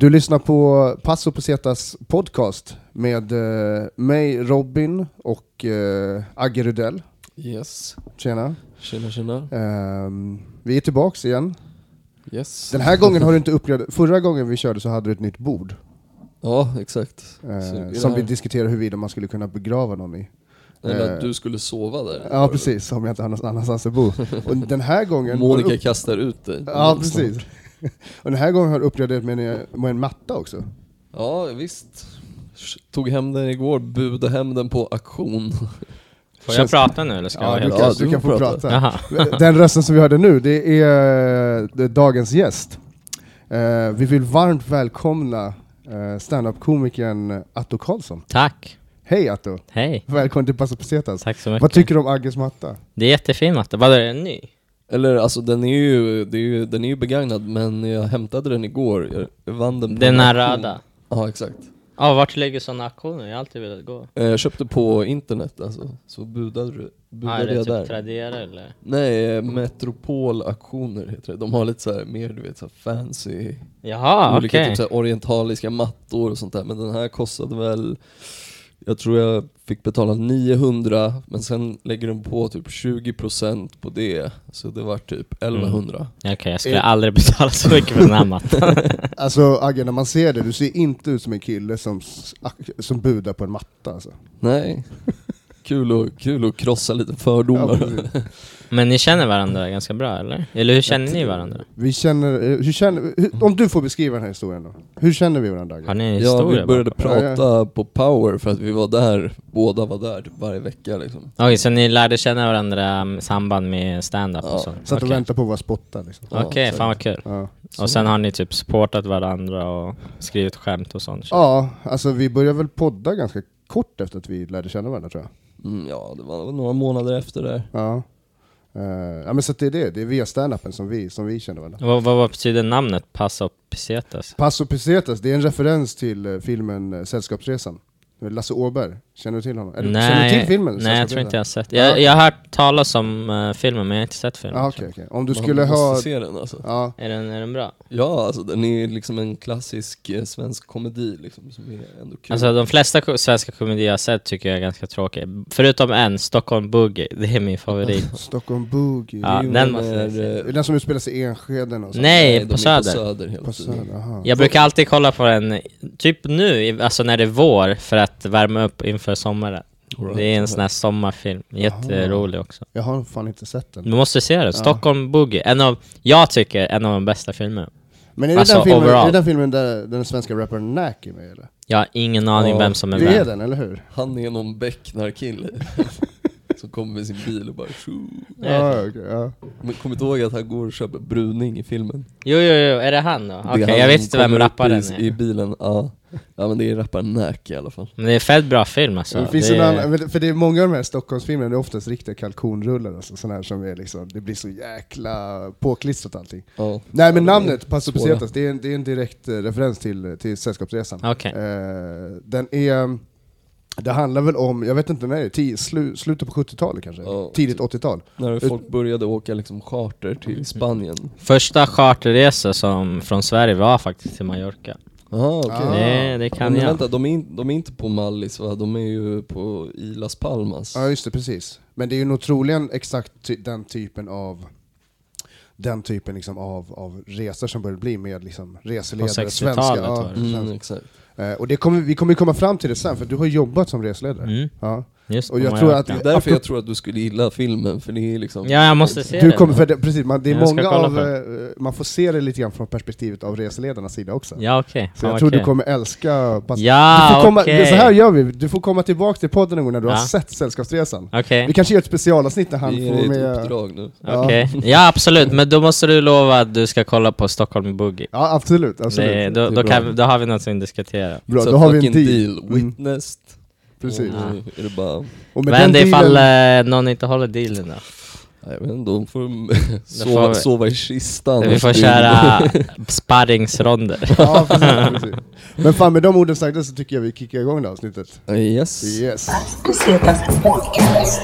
Du lyssnar på Passo Pesetas podcast med eh, mig Robin och eh, Agge Rudell. Yes. Tjena. Tjena tjena. Ehm, vi är tillbaks igen. Yes. Den här gången har du inte upplevt, förra gången vi körde så hade du ett nytt bord. Ja, exakt. eh, Så är det som vi här- diskuterade huruvida man skulle kunna begrava någon i. Eller eh, att du skulle sova där. Ja precis, om jag inte har någon annanstans att bo. Och den här gången... Monica kastar ut dig. Ja precis. Och den här gången har du det med en, med en matta också. Ja, visst. Tog hem den igår, budade hem den på auktion. Får jag prata nu eller ska Ja, jag du kan, du kan få prata. prata. Den rösten som vi hörde nu, det är, det är dagens gäst. Eh, vi vill varmt välkomna uh, standup-komikern Atto Karlsson. Tack. Hej Atto! Hej. Välkommen till Passo Pesetas. Tack så mycket. Vad tycker du om Agges matta? Det är jättefin matta. Vadå, är den ny? Eller alltså den är ju, är ju, den är ju begagnad men jag hämtade den igår. Jag- vann den på Den röda. Ja, exakt. Ja, vart ligger sådana auktioner? Jag har alltid velat gå. Eh, Jag köpte på internet alltså, så budade, du- Ja, är budade det jag typ där. Tradera eller? Nej, eh, Metropol auktioner heter det. De har lite så här mer du vet så fancy Jaha, olika okej. typ så orientaliska mattor och sånt där, men den här kostade väl jag tror jag fick betala 900, men sen lägger de på typ 20% på det, så det var typ 1100. Okej, jag skulle Är- aldrig betala så mycket för den här mattan. Alltså Agge, när man ser det, du ser inte ut som en kille som, som budar på en matta alltså. Nej, kul, att, kul att krossa lite Ja, fördomar. precis. Men ni känner varandra ganska bra eller? Eller hur känner ni varandra? vi känner, eh, hur känner, hur, om du får beskriva den här historien då. Hur känner vi varandra? Har ni en ja, historia vi började bakom? prata på power för att vi var där, båda var där typ varje vecka liksom. Okej, så ni lärde känna varandra i samband med stand-up Ja, och sånt? Satt och Okej, väntade på att vara spottad liksom. Ja, Okej, så- fan vad kul. Ja. Och sen har ni typ supportat varandra och skrivit skämt och sånt? ja, alltså vi började väl podda ganska kort efter att vi lärde känna varandra tror jag. Mm, ja, det var några månader efter det. Ja. Eh, ja men så det är det, det är via standupen som vi, som vi känner varandra. Vad, vad, betyder namnet Passo Pesetas? Passo Pesetas, det är en referens till eh, filmen eh, Sällskapsresan. Med Lasse Åberg, känner du till honom? Eller, känner du till filmen? Nej, jag tror inte jag har sett. Jag, jag har hört talas om eh, filmen men jag har inte sett filmen. Ja, okej, okej. Om du Man skulle måste ha... se den alltså. Ja, Är, den, är den bra? Ja, alltså den är liksom en klassisk eh, svensk komedi liksom, som är ändå kul. Alltså de flesta ko- svenska komedier jag har sett tycker jag är ganska tråkiga. Förutom en, Stockholm Boogie. Det är min favorit. Stockholm Boogie. Ja, den när, måste jag se. eh, är den som utspelar sig i Enskeden och så. Nej, de på Söder. På Söder På. Söder, aha. Jag brukar alltid kolla på den, typ nu, alltså när det är vår, för att värma upp inför sommaren. Alright, Det är en sån här sommarfilm, jätterolig också. Jag har fan inte sett den. Du måste se det, Stockholm Boogie. En av, jag tycker, en av de bästa filmerna. Men är det, Alltså, den, filmen, är det den filmen där den svenska rapparen Nack är med eller? Jag har ingen aning Ja, vem som är Det är med. den, eller hur? Han är någon becknarkille som kommer med sin bil och bara tjo. Ja, okej, ja. Men kom inte ihåg att han går och köper bruning i filmen? Jo, jo, jo, är det han då? Det är Okej, han jag vet som inte vem kommer upp rapparen i, i är. bilen, ja. Ja men det är rapparen Nack i alla fall. Men det är fett bra film alltså. det finns det en är... men- för det är många av de här Stockholmsfilmerna, det är oftast riktiga kalkonrullar, alltså, såna här som är liksom, det blir så jäkla påklistrat allting. Ja. Nej men Ja, namnet, det är Passo. Pesetas, det är en, det är en direkt eh, referens till, till Sällskapsresan. Okej. Eh, den är, det handlar väl om, jag vet inte när det är, slu, slutet på 70-talet kanske? Ja, Tidigt typ. 80-tal? När folk började åka liksom charter till Spanien. Första charterresa som från Sverige var faktiskt till Mallorca. Jaha okej. Ah. Det, det kan men jag. vänta, de är, in, de är inte på Mallis va? De är ju på i Las Palmas. Ja just det, precis. Men det är ju nog troligen exakt ty den typen av den typen liksom av, av resor som börjar bli med liksom reseledare, 60-talet svenska. Ja. Mm, exakt. Eh, och det kommer, vi kommer komma fram till det sen, för du har jobbat som reseledare. Mm, Ja. Just Och jag tror att- Det är därför jag tror att du skulle gilla filmen, för det är liksom... Ja, jag måste se Du det. kommer, för det, precis, man, det är Jag många av, på eh, man får se det lite grann från perspektivet av reseledarnas sida också. Ja okej, Så jag vad tror du kommer älska pass- Ja du får komma, det- Så här gör vi, du får komma tillbaka till podden någon gång när du har Ja. sett Sällskapsresan. Okej, Vi kanske gör ett specialavsnitt där han är får ett med... uppdrag nu. Ja. okej. Ja absolut, men då måste du lova att du ska kolla på Stockholm Boogie. Ja absolut, absolut. Det, då, då, kan, då har vi något att diskutera. Bra, Så då har vi en deal. deal. Mm, Witnessed. Precis. Nu är det bara... Och med Men det är ifall dealen- eh, någon inte håller dealen då? Nej, Jag vet inte, de får får sova, vi- sova i kistan. Vi får köra sparringsronder. Ja, precis, precis. Men fan med de orden sagda så tycker jag vi kickar igång det här avsnittet. Yes. Yes. Podcast.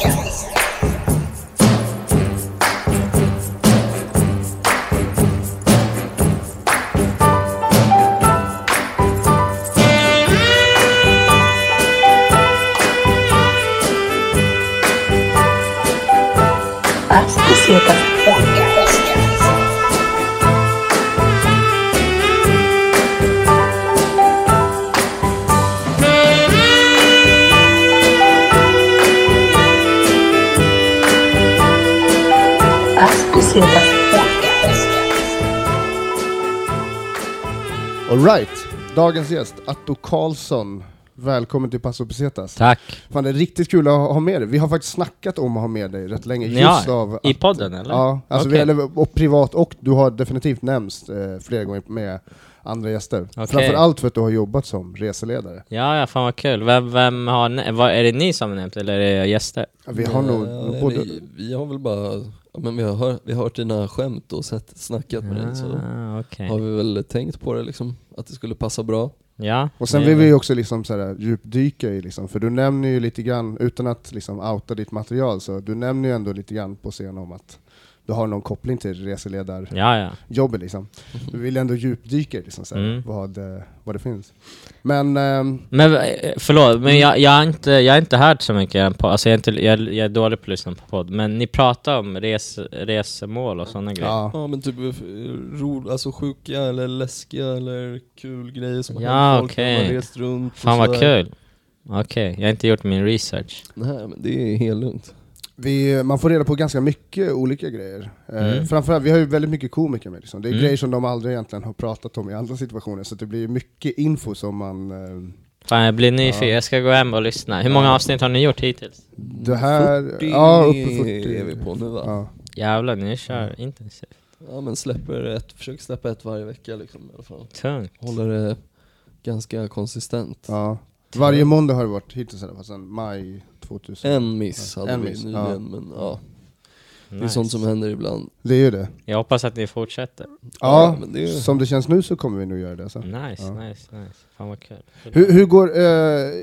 Alright, dagens gäst, Atto Karlsson. Välkommen till Paso Pesetas. Tack. Fan, det är riktigt kul att ha ha med dig. Vi har faktiskt snackat om att ha med dig rätt länge. Ja, Just av I att- podden eller? Ja, alltså vi, Okej. eller, och privat och du har definitivt nämnts eh, flera gånger med andra gäster. Framförallt för att du har jobbat som reseledare. Ja, ja, fan vad kul. Vem, vem har, nä- vad, är det ni som har nämnt eller är det gäster? Vi har nog Nej, både... vi har väl bara, men vi har, hör, vi har hört dina skämt och sett, snackat med dig så Ah, okej. har vi väl tänkt på det liksom, att det skulle passa bra. Ja. Och sen det- vill vi ju också liksom så här, djupdyka i, liksom, för du nämner ju lite grann, utan att liksom outa ditt material, så du nämner ju ändå lite grann på scen om att du har någon koppling till reseledarjobbet. Ja, ja. Liksom. Du vill ändå djupdyka i liksom, så här, Mm. vad, eh, vad det finns. Men ehm, Men eh, förlåt, men jag, jag, har inte, jag har inte hört så mycket på, alltså jag är, inte, jag, jag är dålig på att lyssna på podd, men ni pratar om res, resemål och sådana grejer. ja, Ja men typ eh, ro, alltså sjuka eller läskiga eller kul grejer som har Ja, hänt folk okej. när man rest runt Fan vad kul. Okej, jag har inte gjort min research. Nej men det är helt lugnt. Vi, man får reda på ganska mycket olika grejer. Eh, Mm. Framförallt, vi har ju väldigt mycket komiker med. Liksom. Det är Mm. grejer som de aldrig egentligen har pratat om i andra situationer, så det blir mycket info som man... Eh, Fan jag blir nyfiken, Ja. jag ska gå hem och lyssna. Hur många avsnitt har ni gjort hittills? det här... 40 ja, uppe 40. är vi på nu va? Ja. Ja. Jävlar, ni kör intensivt. men släpper ett, försöker släppa ett varje vecka liksom i alla fall. Tungt. Håller det ganska konsistent. Ja. Varje måndag har det varit hittills i alla fall, sedan maj 2000. En miss hade En vi miss, nyligen ja. men ja, det är Nice. sånt som händer ibland. Det är ju det. Jag hoppas att ni fortsätter. Ja, Ja, men det är- som det känns nu så kommer vi nog göra det. Alltså. Nice, Ja. nice, nice. Fan vad kul. Hur, hur går, eh,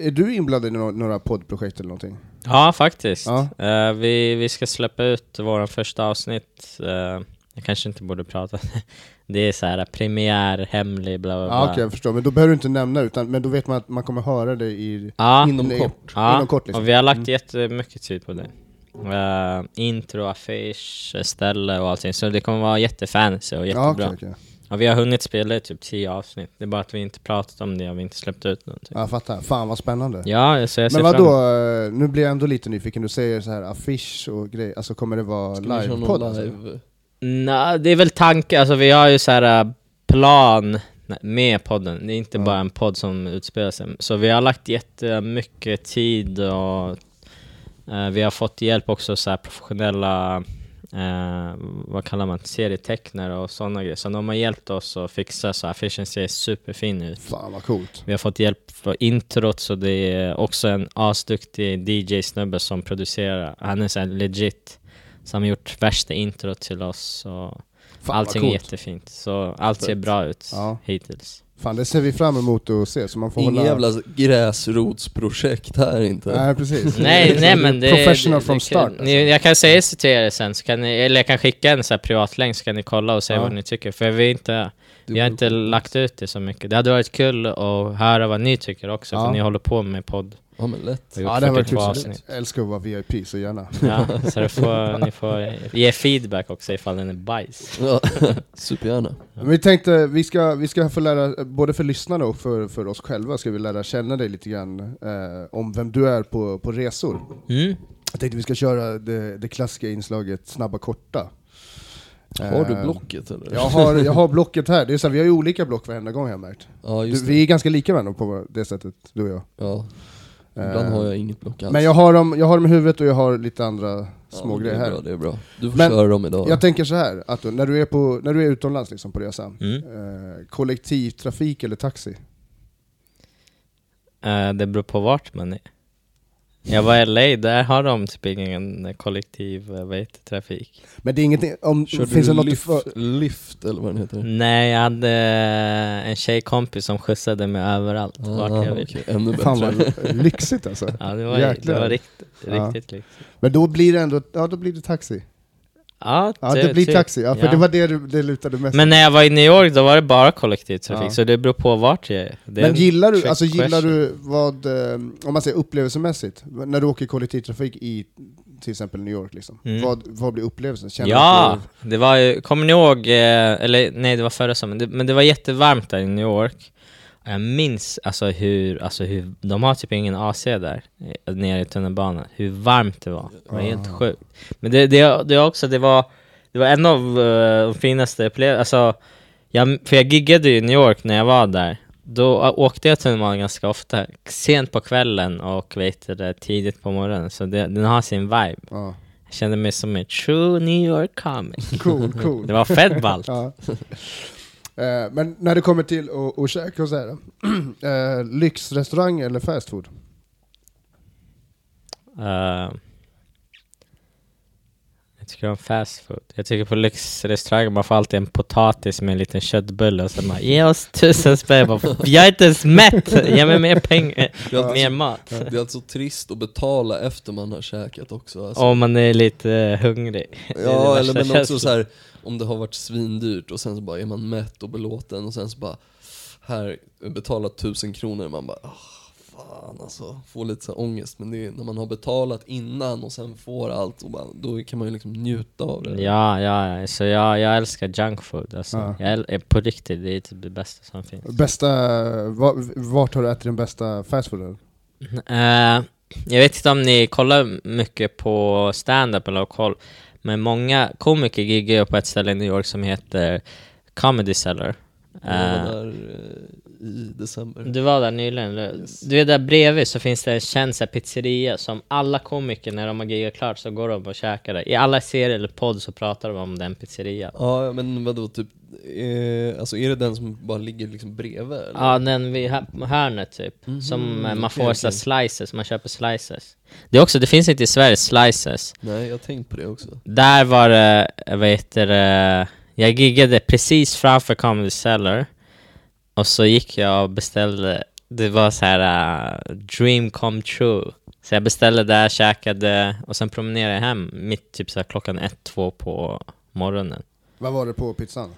är du inblandad i några, några poddprojekt eller någonting? Ja, faktiskt. Ja. Eh, vi, vi ska släppa ut våra första avsnitt. Eh, jag kanske inte borde prata. det är så här premiär, hemlig, bla bla bla. Ja, Okej, jag förstår. Men då behöver du inte nämna utan, men då vet man att man kommer höra det i... Ja, Inom kort. ja. inom kort, liksom. och vi har lagt Mm. jättemycket tid på det. Eh, intro, affisch, ställe och allting. Så det kommer vara jättefancy och jättebra. Ja, okej, okej. Och vi har hunnit spela i typ 10 avsnitt. Det är bara att vi inte pratat om det och vi inte släppt ut någonting. Ja, jag fattar. Fan vad spännande. Ja, så jag ser men vadå, eh, nu blir jag ändå lite nyfiken. Du säger så här affisch och grejer, alltså kommer det vara livepodd? Alltså? live? Nej, det är väl tanken, alltså vi har ju så här äh, plan med podden, det är inte Ja. bara en podd som utspelar sig. Så vi har lagt jättemycket tid och eh, vi har fått hjälp också så här professionella, eh, vad kallar man, serietecknare och sådana grejer. Så de har hjälpt oss att fixa så affischen ser superfin ut. Fan vad coolt. Vi har fått hjälp för introt, så det är också en asduktig DJ-snubbe som producerar. Han är så legit. Så han har gjort värsta introt till oss. Och Fan allting är jättefint. Så allt ser bra ut Ja. hittills. Fan det ser vi fram emot att se, så man får Ingen hålla... jävla gräsrotsprojekt här inte. Nej precis. nej, nej men det Professional det, from det, start. Alltså. ni, jag kan säga det till er sen, så kan ni, eller jag kan skicka en så här privatlänk så kan ni kolla och säga Ja. vad ni tycker. För vi, är inte, vi har inte lagt ut det så mycket. Det hade varit kul att höra vad ni tycker också, Ja. för ni håller på med podd. Ja men lätt. Ja det varit 42 kul. Jag älskar att vara VIP, så gärna. Ja, så får, ni får ge feedback också ifall den är bajs. Ja, supergärna. Men vi tänkte, vi ska, vi ska få lära, både för lyssnarna och för, för oss själva, ska vi lära känna dig lite grann eh, om vem du är på, på resor. Mm. Jag tänkte vi ska köra det, det klassiska inslaget snabba korta. Har du Eh, blocket eller? Jag har, jag har blocket här, det är så här, vi har ju olika block varenda gång har jag märkt. Ja Du, just det. vi är ganska lika varandra på det sättet, du och jag. Ja. Eh, Ibland har jag inget block alls. Men jag har, dem, jag har dem i huvudet och jag har lite andra Ja, små det grejer är här. Bra, det är bra. Du får Men köra dem idag. Jag tänker så här, att när du är, på, när du är utomlands liksom på resa, Mm. eh, kollektivtrafik eller taxi? Eh, det beror på vart man är. Jag var i LA, där har de typ ingen kollektiv eh, vad heter, trafik. Men det är ingenting, om, Körde finns det något lift, för, lift eller vad den heter? Nej, jag hade eh, en tjejkompis som skjutsade mig överallt, vart jag vill. Ah, okej, Ännu bättre. Fan vad lyxigt alltså. Ja, det var, Jäklar. det var riktigt, Ja. lyxigt. Men då blir det ändå, ja då blir det taxi. Ja, Ja det blir typ. taxi, ja, för Ja. det var det du- det lutade mest Men när jag var i New York, då var det bara kollektivtrafik, Ja. så det beror på vart jag är. Det Men en gillar du, alltså gillar du vad, eh, om man säger upplevelsemässigt, när du åker kollektivtrafik i till exempel New York liksom, Mm. vad, vad blir upplevelsen? Känner Ja, du det var ju, kommer ni ihåg, eh, eller nej det var förra sommaren, men det var jättevarmt där i New York. Jag minns alltså hur, alltså hur, de har typ ingen AC där, eh, nere i tunnelbanan, hur varmt det var. Det var helt sjukt. Men det, det, det också, det var, det var en av eh, de finaste upplevelserna, alltså Jag, för jag giggade i New York när jag var där. Då å- åkte jag tunnelbanan ganska ofta, sent på kvällen och vet det, tidigt på morgonen. Så det, den har sin vibe. Ja. Jag kände mig som en true New York comic. Cool, cool. Det var fett ballt. Ja. Eh, Men när det kommer till att, att käka och så här, eh, lyxrestaurang eller fast food? Eh, jag tycker om fast food. Jag tycker på lyxrestauranger man får alltid en potatis med en liten köttbulle och så bara ge oss tusen spänn. Jag är inte ens mätt! Ge mig mer pengar, Ja. mer mat. Det är alltså trist att betala efter man har käkat också alltså. Om man är lite hungrig. Är Ja, eller men också så här om det har varit svindyrt och sen så bara är man mätt och belåten och sen så bara här, betala tusen kronor, man bara ah, fan alltså, får lite så ångest. Men det är när man har betalat innan och sen får allt, och bara, då kan man ju liksom njuta av det. Ja, ja, ja. Så jag, jag älskar junk food. Alltså. Ja. Jag äl- på riktigt, det är typ det bästa som finns. Bästa, va- vart har du ätit den bästa fast fooden? Eh, jag vet inte om ni kollar mycket på stand-up eller har koll, men många komiker giggar ju på ett ställe i New York som heter Comedy Cellar. Jag var Eh, där eh, i december. du var där nyligen, eller? Yes. Du är där bredvid så finns det en känd så här pizzeria som alla komiker när de har giggat klart så går de och käkar där. I alla serier eller podd så pratar de om den pizzerian. Ja, men vadå, typ, eh, alltså är det den som bara ligger liksom bredvid? Eller? Ja, den vid hö- hörnet typ. som eh, man okej, får okej. slices, man köper slices. Det är också, det finns inte i Sverige slices. Nej, jag har tänkt på det också. Där var det, vad heter det, jag giggade precis framför Comedy Cellar och så gick jag och beställde, det var så här uh, dream come true. Så jag beställde där, käkade och sen promenerade jag hem mitt typ så här klockan ett, två på morgonen. Vad var det på pizzan?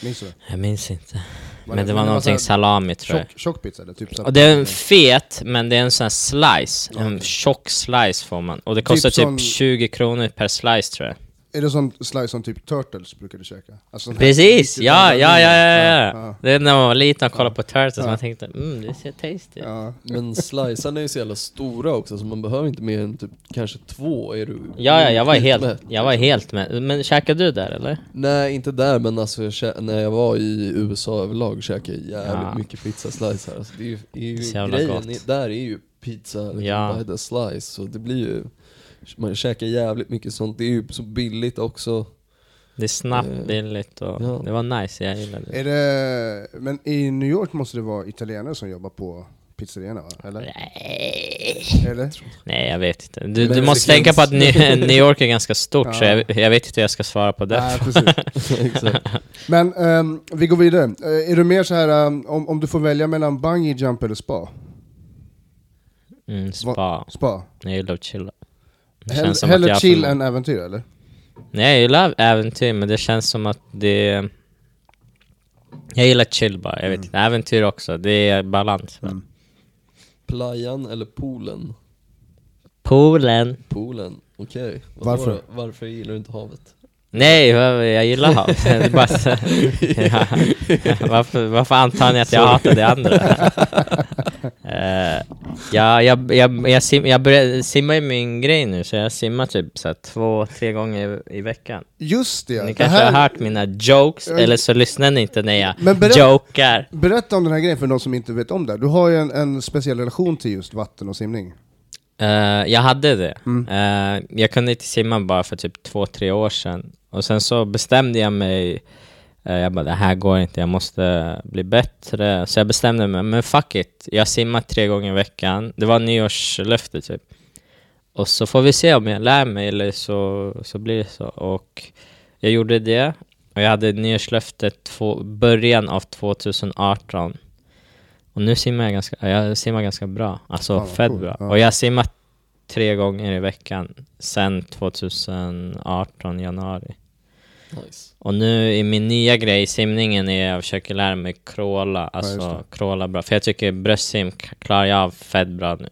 Minns du det? Jag minns inte. Var Men det var så någonting salami tror jag. Tjock, tjock pizza eller? Typ Och det är en fet, men det är en sån här slice. En Okej. tjock slice får man. Och det kostar typ, som- 20 kronor per slice tror jag. Är det sån slice som typ Turtles brukade käka? Alltså här- Precis! Ja, ja, ja, ja, ja. ja. Det är när man var liten och kollade på Turtles, Ja. man tänkte mm, det ser tasty. Ja. Men slicearna är ju så jävla stora också, så man behöver inte mer än typ kanske två. Är du Ja, ja, jag var helt, skitmätt. jag var helt med. Men käkade du där eller? Nej, inte där, men alltså jag när jag var i USA överlag käkade jag jävligt Ja. mycket pizzaslicer. Alltså, det är ju, är ju Så jävla grejen, gott. är- där är ju pizza liksom, Ja. by the slice, så det blir ju man käkar jävligt mycket sånt, det är ju så billigt också. Det är snabbt, Eh, billigt och ja. det var nice, jag gillade det. Är det... Men i New York måste det vara italienare som jobbar på pizzerierna va? Eller? Nej. Eller? Nej, jag vet inte. Du, du måste tänka på att New, York är ganska stort, så Ja. jag, jag vet inte hur jag ska svara på det. Nej, precis. Men ehm, vi går vidare. Eh, är du mer så här ehm, om, om du får välja mellan bungee jump eller spa? Mm, spa. Spa. Jag gillar att chilla. Det Hell, känns som att hellre jag chill än äventyr eller? Nej, jag gillar äventyr, men det känns som att det... Jag gillar chill bara, jag vet inte. Äventyr också, det är balans. Mm. Playan eller poolen? Poolen. Poolen, okej. Vadå Varför? då? Varför gillar du inte havet? Nej, jag gillar hav. Det är bara så, ja. varför, varför antar ni att jag hatar det andra? Uh, ja, jag, jag, jag, sim, jag börjar simma i min grej nu, så jag simmar typ så här, två, tre gånger i, i veckan. Just det! Ni det kanske här, har hört mina jokes, eller så lyssnar ni inte när jag Men berätta- jokar. Berätta om den här grejen för de som inte vet om det. Du har ju en, en speciell relation till just vatten och simning. Eh, jag hade det. Mm. Eh, jag kunde inte simma bara för typ två, tre år sedan. Och sen så bestämde jag mig, jag bara det här går inte, jag måste bli bättre. Så jag bestämde mig, men fuck it, jag simmar tre gånger i veckan. Det var nyårslöfte typ. Och så får vi se om jag lär mig eller så, så blir det så. Och jag gjorde det. Och jag hade nyårslöftet två, början av 2018. Och nu simmar jag ganska, jag simmar ganska bra. Alltså vad fett coolt. bra. Ja. Och jag simmat tre gånger i veckan sen 2018, januari. Nice. Och nu i min nya grej simningen är jag försöker lära mig crawla, alltså det. crawla bra. För jag tycker bröstsim klarar jag av fett bra nu.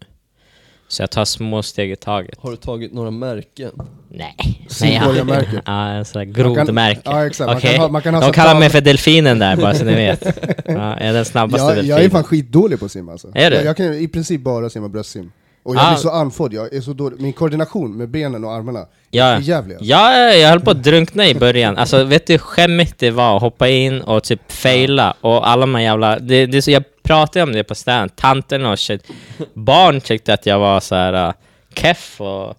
Så jag tar små steg i taget. Har du tagit några märken? Nej. Simborgarmärket. Ja, Man kan- grodmärke. Ja exakt, man Okej. kan ha, man kan ha De kallar mig för delfinen där bara så ni vet. Ja, jag är den snabbaste jag, delfinen. jag är fan skitdålig på att simma alltså. Är du? Jag, jag kan i princip bara simma bröstsim. Och jag Ah. blir så andfådd, jag är så dålig. Min koordination med benen och armarna Ja. är jävlig alltså. Ja, jag höll på att drunkna i början. Alltså vet du hur skämmigt det var att hoppa in och typ faila och alla de här jävla... Det, det, så, jag pratade om det på stan, tanterna och shit. Barn tyckte att jag var så här uh, keff och...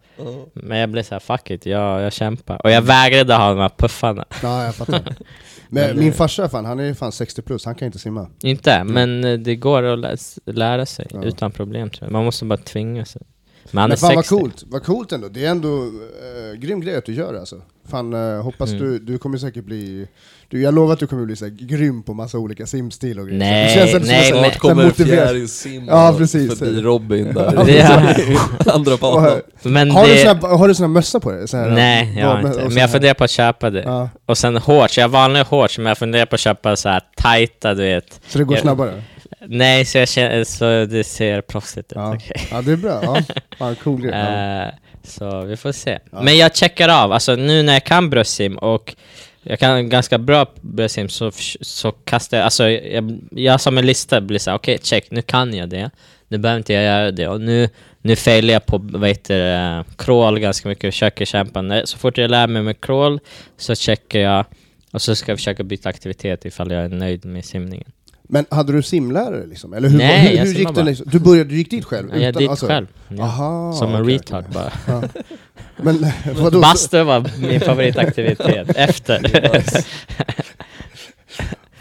Men jag blev så här, fuck it, jag, jag kämpar. Och jag vägrade ha de här puffarna. Ja, jag fattar. Men min farsa fan, han är fan 60 plus, han kan inte simma. Inte, men eh, det går att lä lära sig Ja. utan problem tror jag. Man måste bara tvinga sig. Men han Men är fan 60. vad coolt, vad coolt ändå. Det är ändå äh, grym grej att du gör alltså. Fan, eh, hoppas Mm. du, du kommer säkert bli... Du, jag lovar att du kommer bli så här, grym på massa olika simstil och grejer. Nej, det känns ändå som nej, Snart så kommer fjärilsim Ja, precis. förbi Robin där är- andra banan. Men har, du det... såna, har du såna mössa på dig? Så här, Nej, jag har inte. Men så jag funderar på att köpa det. Ja, Och sen shorts, jag vanliga shorts men jag funderar på att köpa så här tajta, du vet. så det går Jag- snabbare? Nej, så, jag känner, så det ser proffsigt ut. Ja. okej. ja, det är bra. Ja. Fan, cool grej. Ja. Så vi får se. Ja. Men jag checkar av, alltså nu när jag kan bröstsim och jag kan ganska bra bröstsim så, så kastar jag, alltså jag, jag som en lista blir såhär, okej check, nu kan jag det. Nu behöver inte jag göra det och nu, nu failar jag på, vad heter det, crawl ganska mycket, försöker kämpa. Så fort jag lär mig med crawl så checkar jag och så ska jag försöka byta aktivitet ifall jag är nöjd med simningen. Men hade du simlärare liksom? Eller hur, Nej, hur, jag hur simmar gick det liksom? Du, började, du gick dit själv? Jag är utan- dit alltså- själv. Ja. Aha, Som en retard okej. bara. Ja. Men vadå? Bastu var min favoritaktivitet efter.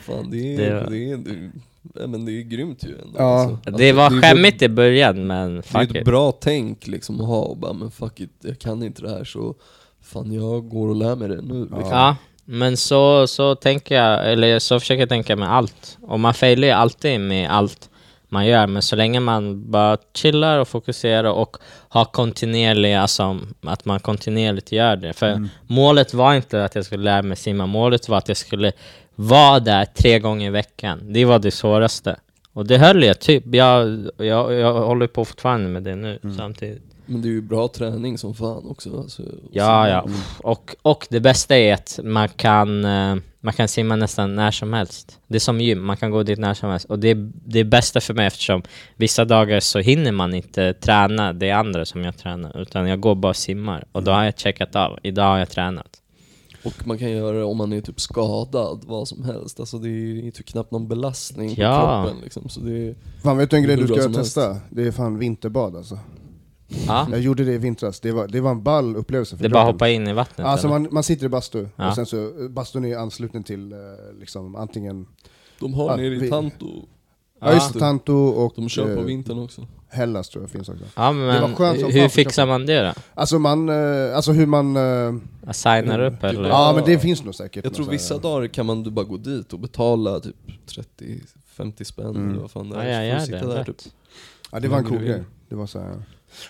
Fan, det är, Det det var- är, det är, nej, men det är grymt ju ändå. Ja. alltså. Det var Alltså, skämmigt i början men Det är fuck ett it. bra tänk liksom att ha och bara men fuck it, jag kan inte det här så fan jag går och lär mig det nu liksom. Ja, men så, så tänker jag, eller så försöker jag tänka med allt. Och man failar ju alltid med allt man gör, men så länge man bara chillar och fokuserar och har kontinuerlig, alltså att man kontinuerligt gör det. För målet var inte att jag skulle lära mig simma, målet var att jag skulle vara där tre gånger i veckan. Det var det svåraste. Och det höll jag typ, jag, jag, jag håller på fortfarande med det nu samtidigt. Men det är ju bra träning som fan också alltså, Ja, ja. Och, och det bästa är att man kan, eh, man kan simma nästan när som helst. Det är som gym, man kan gå dit när som helst. Och det är det är bästa för mig eftersom vissa dagar så hinner man inte träna det andra som jag tränar. Utan jag går bara och simmar. Och då har jag checkat av. Idag har jag tränat. Och man kan göra det om man är typ skadad, vad som helst. Alltså det är ju typ knappt någon belastning på Ja. kroppen liksom. Så det är, Fan vet du en grej du ska testa? Det är fan vinterbad alltså. Ja, Jag gjorde det i vintras, det var, det var en ball upplevelse för det är bara att hoppa in i vattnet. Alltså man, man sitter i bastu, Ja. och sen så, bastun är ansluten till eh, liksom antingen, de har nere i Tanto, ja just det, Tanto och de kör på eh, vintern också. Hellas tror jag finns också. ja, det var men skönt som hur fixar man det då? Alltså man, eh, alltså hur man... eh, Jag signar upp eller? ja men det finns nog säkert. Jag tror vissa här- dagar kan man du bara gå dit och betala typ 30-50 spänn Mm. eller vad fan det Ja, är. gör du sitta det. där typ. Ja det var en cool grej. Det var så här.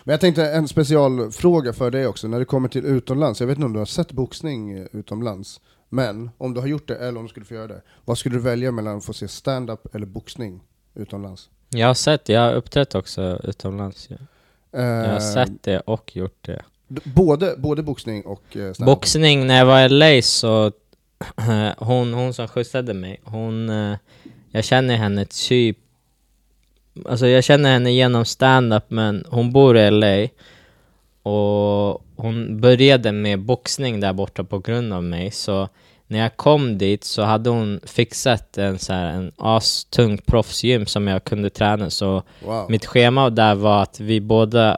Men jag tänkte en specialfråga för dig också, när det kommer till utomlands. Jag vet inte om du har sett boxning eh, utomlands, men om du har gjort det eller om du skulle få göra det. Vad skulle du välja mellan att få se stand-up eller boxning utomlands? Jag har sett, jag har uppträtt också utomlands. Ja. Eh, Jag har sett det och gjort det. både, både boxning och eh, stand-up? Boxning, när jag var i LA så, hon, hon som skjutsade mig, hon, eh, jag känner henne typ, alltså jag känner henne genom stand-up men hon bor i LA och hon började med boxning där borta på grund av mig så när jag kom dit så hade hon fixat en så här, en astung proffsgym som jag kunde träna så Wow. mitt schema där var att vi båda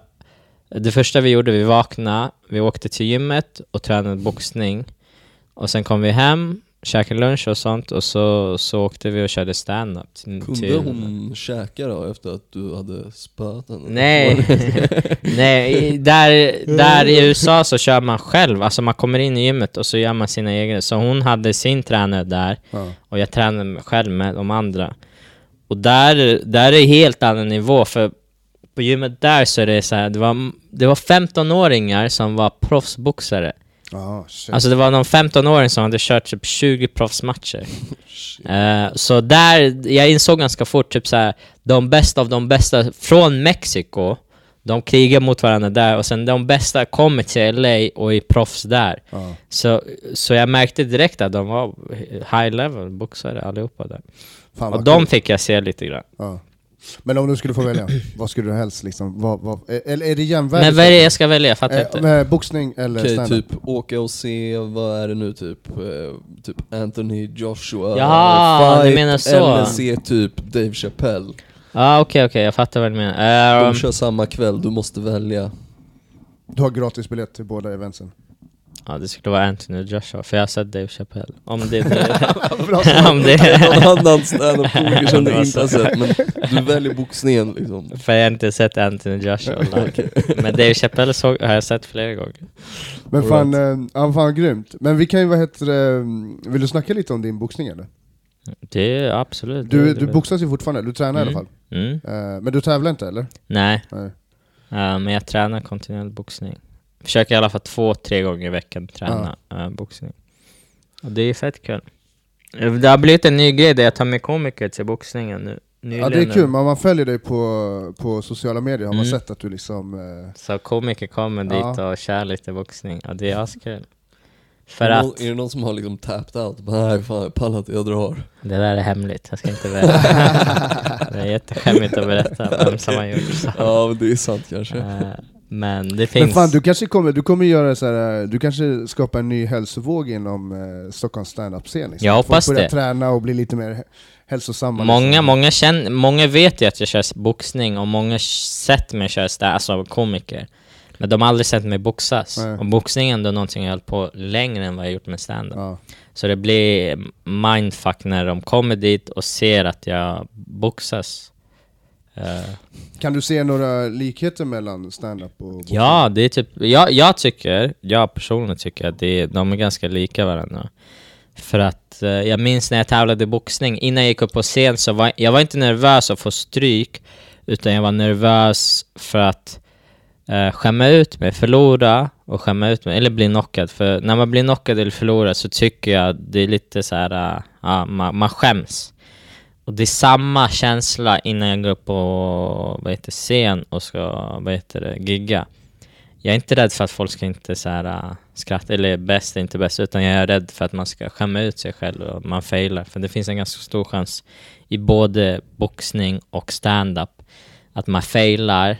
Det första vi gjorde, vi vaknade, vi åkte till gymmet och tränade boxning Och sen kom vi hem, käkade lunch och sånt och så, så åkte vi och körde stand-up till- Kunde till- hon käka då efter att du hade spöat henne? Nej, nej där, där i USA så kör man själv, alltså man kommer in i gymmet och så gör man sina egna Så hon hade sin tränare där Ja. och jag tränade själv med de andra. Och där, där är helt annan nivå, för på gymmet där så är det så här, det var, det var 15-åringar som var proffsboxare. Shit. Alltså det var någon 15-åring som hade kört typ 20 proffsmatcher. Eh, så där, jag insåg ganska fort typ så här, de bästa av de bästa från Mexiko, de krigar mot varandra där och sen de bästa kommer till LA och är proffs där. ja. Så, så jag märkte direkt att de var high level boxare allihopa där. Fan Och de kul. fick jag se lite grann. Ja. Men om du skulle få välja, vad skulle du helst liksom, vad, vad, eller är det jämvärdigt? Men vad är det jag ska välja? Jag fattar Eh, inte. med boxning eller Okej, stand-up? typ åka och se, vad är det nu typ? Eh, typ Anthony Joshua Jaha, fight, du menar så. Eller se typ Dave Chappelle. Ja okej okej, jag fattar vad du menar. De Ehm, kör samma kväll, du måste välja. Du har gratis biljett till båda eventsen. Ja det skulle vara Anthony Joshua, för jag har sett Dave Chappelle. Om det. Bra om det... Någon annan standup-komiker som du inte har sett, men du väljer boxningen liksom. För jag har inte sett Anthony Joshua live. Men Dave Chappelle såg, har jag sett flera gånger. Men fan, eh, ja, fan grymt. Men vi kan ju, vad heter det, vill du snacka lite om din boxning eller? Det är absolut. Du, det, du det, boxas ju fortfarande, du tränar i alla Mm. fall. Mm. Eh, men du tävlar inte eller? Nej, Nej. eh, men jag tränar kontinuerlig boxning. Försöker i alla fall två, tre gånger i veckan träna eh, boxning. Och det är fett kul. Eh, Det har blivit en ny grej där jag tar med komiker till boxningen nu. Ja nyligen det är kul, men om man följer dig på, på sociala medier har man Mm. sett att du liksom... Eh, Så komiker kommer Ja. dit och kör lite boxning. Ja, det är askul. För är, det att någon, är det någon som har liksom tapped out? Nej fan, jag pallar inte, jag drar. det där är hemligt, jag ska inte berätta. det är jätteskämmigt att berätta vem som har gjort så. Ja, men det är sant kanske. Eh, Men det finns... men fan du kanske kommer, du kommer göra så här, du kanske skapar en ny hälsovåg inom eh, Stockholms standup-scen liksom. Jag hoppas Folk börjar det. träna och bli lite mer hä- hälsosamma Många, liksom. många, känn, många vet ju att jag kör boxning och många sett mig köra stä- alltså komiker. Men de har aldrig sett mig boxas. Nej. Och boxning är ändå någonting jag har hållit på längre än vad jag gjort med stand-up. Ja. Så det blir mindfuck när de kommer dit och ser att jag boxas. Eh, Kan du se några likheter mellan stand-up och boxning? ja, det är typ, jag, jag tycker, jag personligen tycker att det de är ganska lika varandra. För att eh, jag minns när jag tävlade i boxning, innan jag gick upp på scen så var jag var inte nervös att få stryk, utan jag var nervös för att eh, skämma ut mig, förlora och skämma ut mig, eller bli knockad. För när man blir knockad eller förlorar så tycker jag det är lite så här, eh, ja, man, man skäms. Och det är samma känsla innan jag går upp på vad heter, scen och ska vad heter det, gigga. Jag är inte rädd för att folk ska inte så här, äh, skratta, eller bäst är inte bäst, utan jag är rädd för att man ska skämma ut sig själv och man failar. För det finns en ganska stor chans i både boxning och stand-up att man failar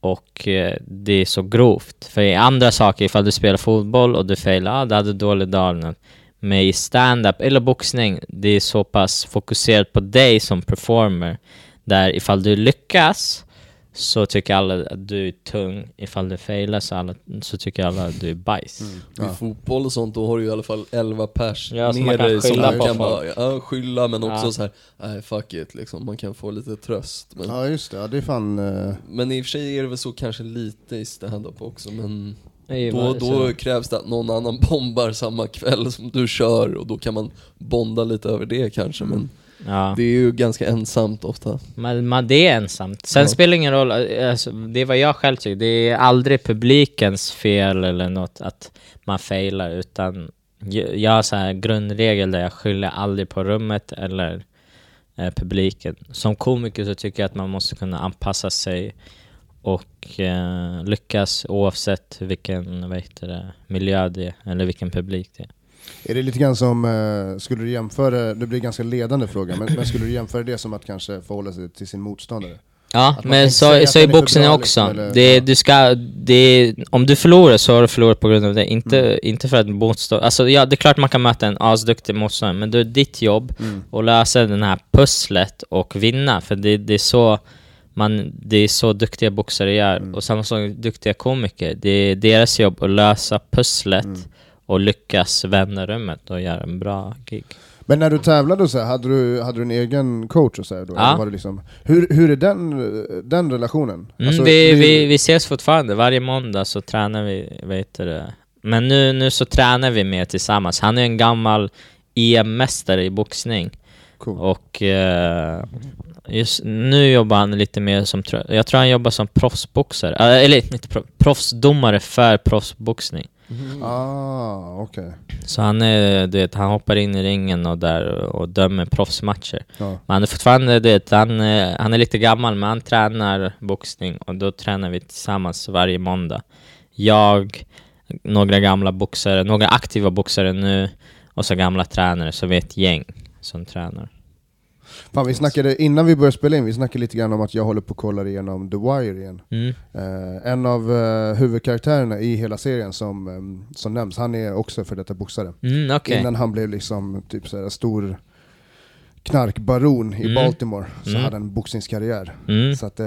och eh, det är så grovt. För i andra saker, ifall du spelar fotboll och du failar, ah, du hade dålig dag men i stand-up eller boxning, det är så pass fokuserat på dig som performer. Där ifall du lyckas så tycker alla att du är tung. Ifall du failar så, alla, så tycker alla att du är bajs. Ja. I fotboll och sånt, då har du i alla fall 11 pers Ja, så man med dig som på kan bara, ja, skylla men också Ja. så här, nej fuck it liksom, man kan få lite tröst. Men, Ja just det, ja, det är fan... eh, men i och för sig är det väl så kanske lite i stand-up också, men då, då krävs det att någon annan bombar samma kväll som du kör och då kan man bonda lite över det kanske, men Ja. det är ju ganska ensamt ofta. Man, man, det är ensamt. Sen Ja. spelar det ingen roll, alltså, det är vad jag själv tycker, det är aldrig publikens fel eller något att man failar, utan jag jag har så här grundregel där jag skyller aldrig på rummet eller eh, publiken. Som komiker så tycker jag att man måste kunna anpassa sig och eh, lyckas oavsett vilken vad heter det, miljö det är, eller vilken publik det är. Är det lite grann som, eh, skulle du jämföra, det blir en ganska ledande fråga, men, men skulle du jämföra det som att kanske förhålla sig till sin motståndare? Ja, men så, så i den är för boxning bra, också. liksom, det, du ska, det, om du förlorar så har du förlorat på grund av det, inte, Mm. inte för att motstå... Alltså ja, det är klart man kan möta en asduktig motståndare, men det är ditt jobb Mm. att lösa den här pusslet och vinna, för det, det är så man, det är så duktiga boxare gör. Mm. Och samma sak duktiga komiker, det är deras jobb att lösa pusslet Mm. och lyckas vända rummet och göra en bra gig. Men när du tävlade och så här, hade du, hade du en egen coach och så här då? Ja. Var det liksom, hur, hur är den, den relationen? Mm, Alltså, vi, blir- vi, vi ses fortfarande, varje måndag så tränar vi, vet du. Men nu, nu så tränar vi mer tillsammans. Han är en gammal EM-mästare i boxning. Cool. Och eh, just nu jobbar han lite mer som, jag tror han jobbar som proffsboxare, Eh, eller inte proff, proffsdomare för proffsboxning. Ah, okej. Så han är, du vet, han hoppar in i ringen och där och dömer proffsmatcher. Ja. Men han är fortfarande, du vet, han, eh, han är lite gammal men han tränar boxning och då tränar vi tillsammans varje måndag. Jag, några gamla boxare, några aktiva boxare nu och så gamla tränare, så vi är ett gäng som tränar. Fan, vi snackade, innan vi började spela in, vi snackade lite grann om att jag håller på att kolla igenom The Wire igen. Mm. Eh, en av eh, huvudkaraktärerna i hela serien som, eh, som nämns, han är också för detta boxare. Mm, okej. Innan han blev liksom typ såhär stor knarkbaron i Mm. Baltimore så Mm. hade han en boxningskarriär. Mm. Så att, eh,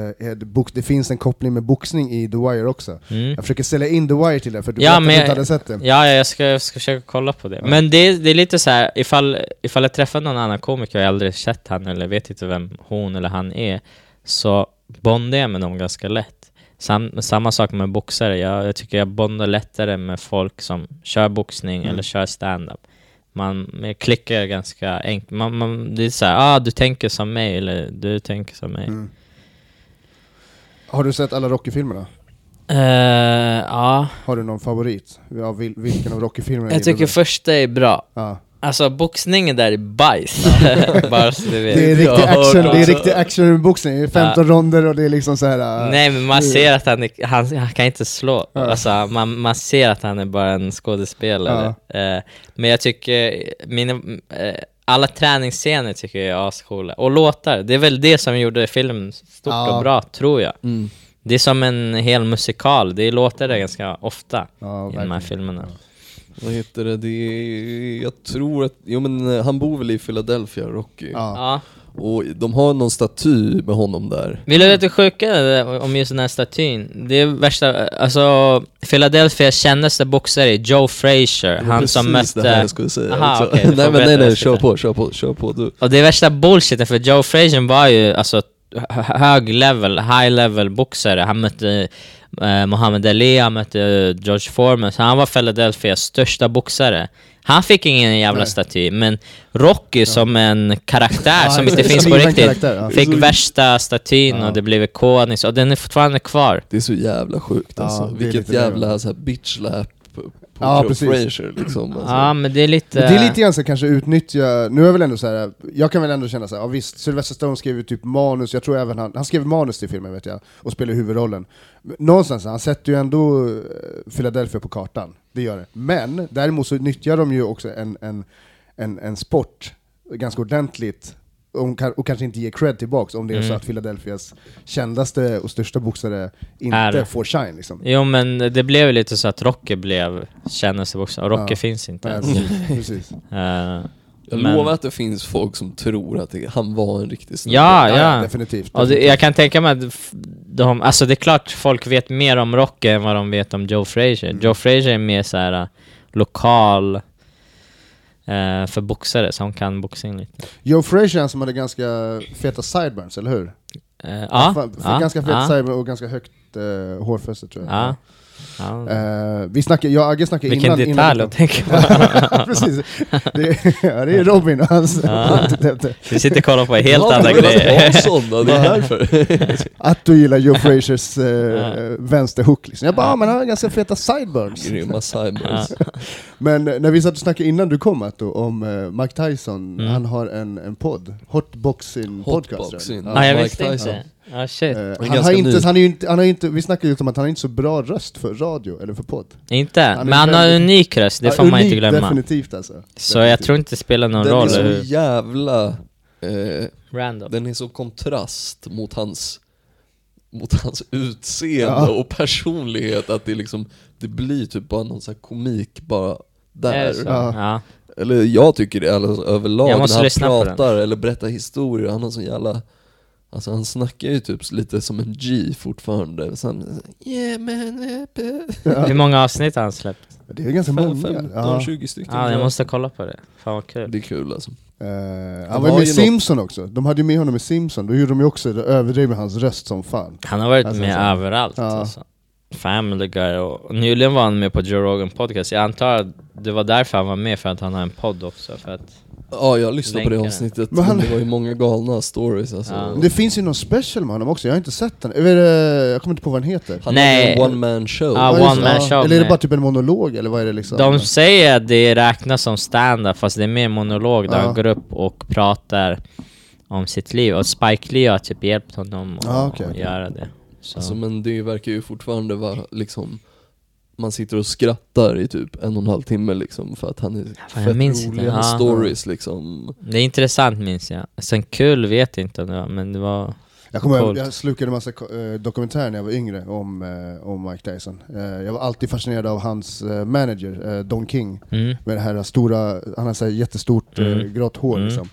det, finns en koppling med boxning i The Wire också. Mm. Jag försöker sälja in The Wire till dig för du Ja, ja, men inte hade sett det. Ja, ja, jag ska, jag ska försöka kolla på det. Men det, det är lite så här, ifall, ifall jag träffar någon annan komiker och jag aldrig sett han eller vet inte vem hon eller han är, så bondar jag med dem ganska lätt. Sam, samma sak med boxare, jag, jag tycker jag bondar lättare med folk som kör boxning Mm. eller kör stand-up. Man man klickar ganska enkelt, man, man, det är så här, ah du tänker som mig, eller du tänker som mig. Mm. Har du sett alla Rocky-filmerna? Eh, ja, Har du någon favorit? Vilken av Rocky-filmerna jag tycker första är bra. Ja. Alltså boxningen där är bajs, bara så du vet. Det är riktig action, det är riktig action-boxning, det är 15 ronder och det är liksom så här. äh, Nej men man ser att han, är, han, han kan inte slå, Ja. alltså, man, man ser att han är bara en skådespelare. Eh, men jag tycker, mina, eh, alla träningsscener tycker jag är ascoola. Och låtar, det är väl det som gjorde filmen stort Ja. och bra, tror jag. Mm. Det är som en hel musikal, det är låtar där ganska ofta Ja, i de här filmerna. Vad heter det? det är, jag tror att, jo men eh, han bor väl i Philadelphia, Rocky. Ja. Ja. Och de har någon staty med honom där. Vill du veta det sjuka om just den här statyn? Det är värsta, alltså Philadelphias kändaste boxare är Joe Frazier, var han som mötte... det här jag skulle säga Aha, får nej men nej nej, kör på, kör på, kör på du. Och det är värsta bullshiten för Joe Frazier var ju alltså hö- hög level, high level boxare. Han mötte eh, Muhammad Ali, han mötte eh, George Foreman, så han var Philadelphias största boxare. Han fick ingen jävla Nej. staty, men Rocky som en karaktär Ja, som inte finns på riktigt, karaktär, ja. fick värsta statyn Ja. och det blev ikoniskt, och den är fortfarande kvar. Det är så jävla sjukt Ja, alltså. Vilket jävla så här bitch-slap på Ja, Joe precis. Frazier liksom. Alltså. Ja, men det är lite... Men det är lite grann så kanske utnyttja, nu är väl ändå så här. jag kan väl ändå känna så här, ja visst, Sylvester Stone skrev ju typ manus, jag tror även han, han skrev manus till filmen vet jag, och spelar huvudrollen. Någonstans, han sätter ju ändå eh, Philadelphia på kartan, det gör det. Men däremot så nyttjar de ju också en, en, en, en sport ganska ordentligt, och, kan- och kanske inte ger cred tillbaks om det är så Mm. att Philadelphias kändaste och största boxare inte Är- får shine liksom. Jo men det blev ju lite så att Rocky blev kändaste boxare, och Rocky Ja. finns inte ens. precis, precis. Eh, Jag men- lovar att det finns folk som tror att det, han var en riktig snubbe. Ja, Ja, ja. definitivt. Och det, jag kan tänka mig att de, alltså det är klart folk vet mer om Rocky än vad de vet om Joe Frazier. Mm. Joe Frazier är mer så här äh, lokal eh, för boxare som kan boxning lite. Joe Frazier han som hade ganska feta sideburns, eller hur? Eh, ja, ja, ganska fet ja, sideburn och ganska högt uh, hårfäste tror jag. Ja. Eh, vi snackade, jag och Agge snackade Vilken innan... detalj innan att tänka på. Precis. Det, ja, det är Robin och hans... Ja. Vi sitter och kollar på helt Ja, andra grejer. Jansson, det är därför. att du gillar Joe Fraziers uh, Ja. vänsterhook liksom. Jag bara, ah, men han har ganska feta sideburns. Grymma cyberns. Men eh, när vi satt och snackade innan du kom Atto, om uh, Mike Tyson, Mm. han har en, en podd, Hotboxing podcast. tror jag. Hotboxing. Ja, jag Mike visste Tyson. inte. Ja, shit. Eh, är han, har inte, ny. han, är ju inte, han har ju inte, vi snackade ju om att han har inte så bra röst för radio eller för podd. Inte? han är Men han har en unik röst, det Ja, får man inte unik, glömma. Definitivt alltså. Så jag tror inte det spelar någon Den är roll så hur... jävla... Eh, Random. den är så kontrast mot hans mot hans utseende Ja. och personlighet att det liksom Det blir typ bara någon sån här komik bara Är där så? Ja. Ja. Eller jag tycker det alltså, överlag Jag måste när han pratar eller berättar historier, han har sån jävla Alltså han snackar ju typ lite som en G fortfarande, Sen, yeah man, eh." Hur många avsnitt har han släppt? Det är ganska Fem- många. 15, Ja. 20 stycken Ja, jag måste kolla på det. Fan vad kul. Det är kul alltså De han var ju med i ju något- Simpson också, de hade ju med honom i Simpson, då gjorde de ju också, det överdrev med hans röst som fan. Han har varit Alltså, med så- överallt Ja. alltså. Family Guy och och nyligen var han med på Joe Rogan podcast. Jag antar att det var därför han var med, för att han har en podd också. För att, Ja jag lyssnade på det Länkar. avsnittet, Men men, han- det var ju många galna stories alltså Ja. Det finns ju någon special med honom också, jag har inte sett den. Är det, jag kommer inte på vad den heter. Han Nej. hade en one man show Ja, just one det, man show Eller är det med- bara typ en monolog, eller vad är det liksom? de säger att det räknas som stand-up fast det är mer monolog där Ja. han går upp och pratar om sitt liv. Och Spike Lee har typ hjälpt honom att Ja, okej, att okej. göra det. Så. Alltså men det verkar ju fortfarande vara liksom man sitter och skrattar i typ en och en halv timme liksom för att han är Fan, jag fett minns inte. rolig, hans Ja. stories liksom. Det är intressant minns jag. Sen kul vet jag inte om det var, men det var... Jag kommer ihåg, Coolt. jag slukade en massa eh, dokumentärer när jag var yngre om, eh, om Mike Tyson. Eh, jag var alltid fascinerad av hans eh, manager, eh, Don King. Mm. Med det här stora, han har så här jättestort eh, Mm. grått hår Mm. liksom.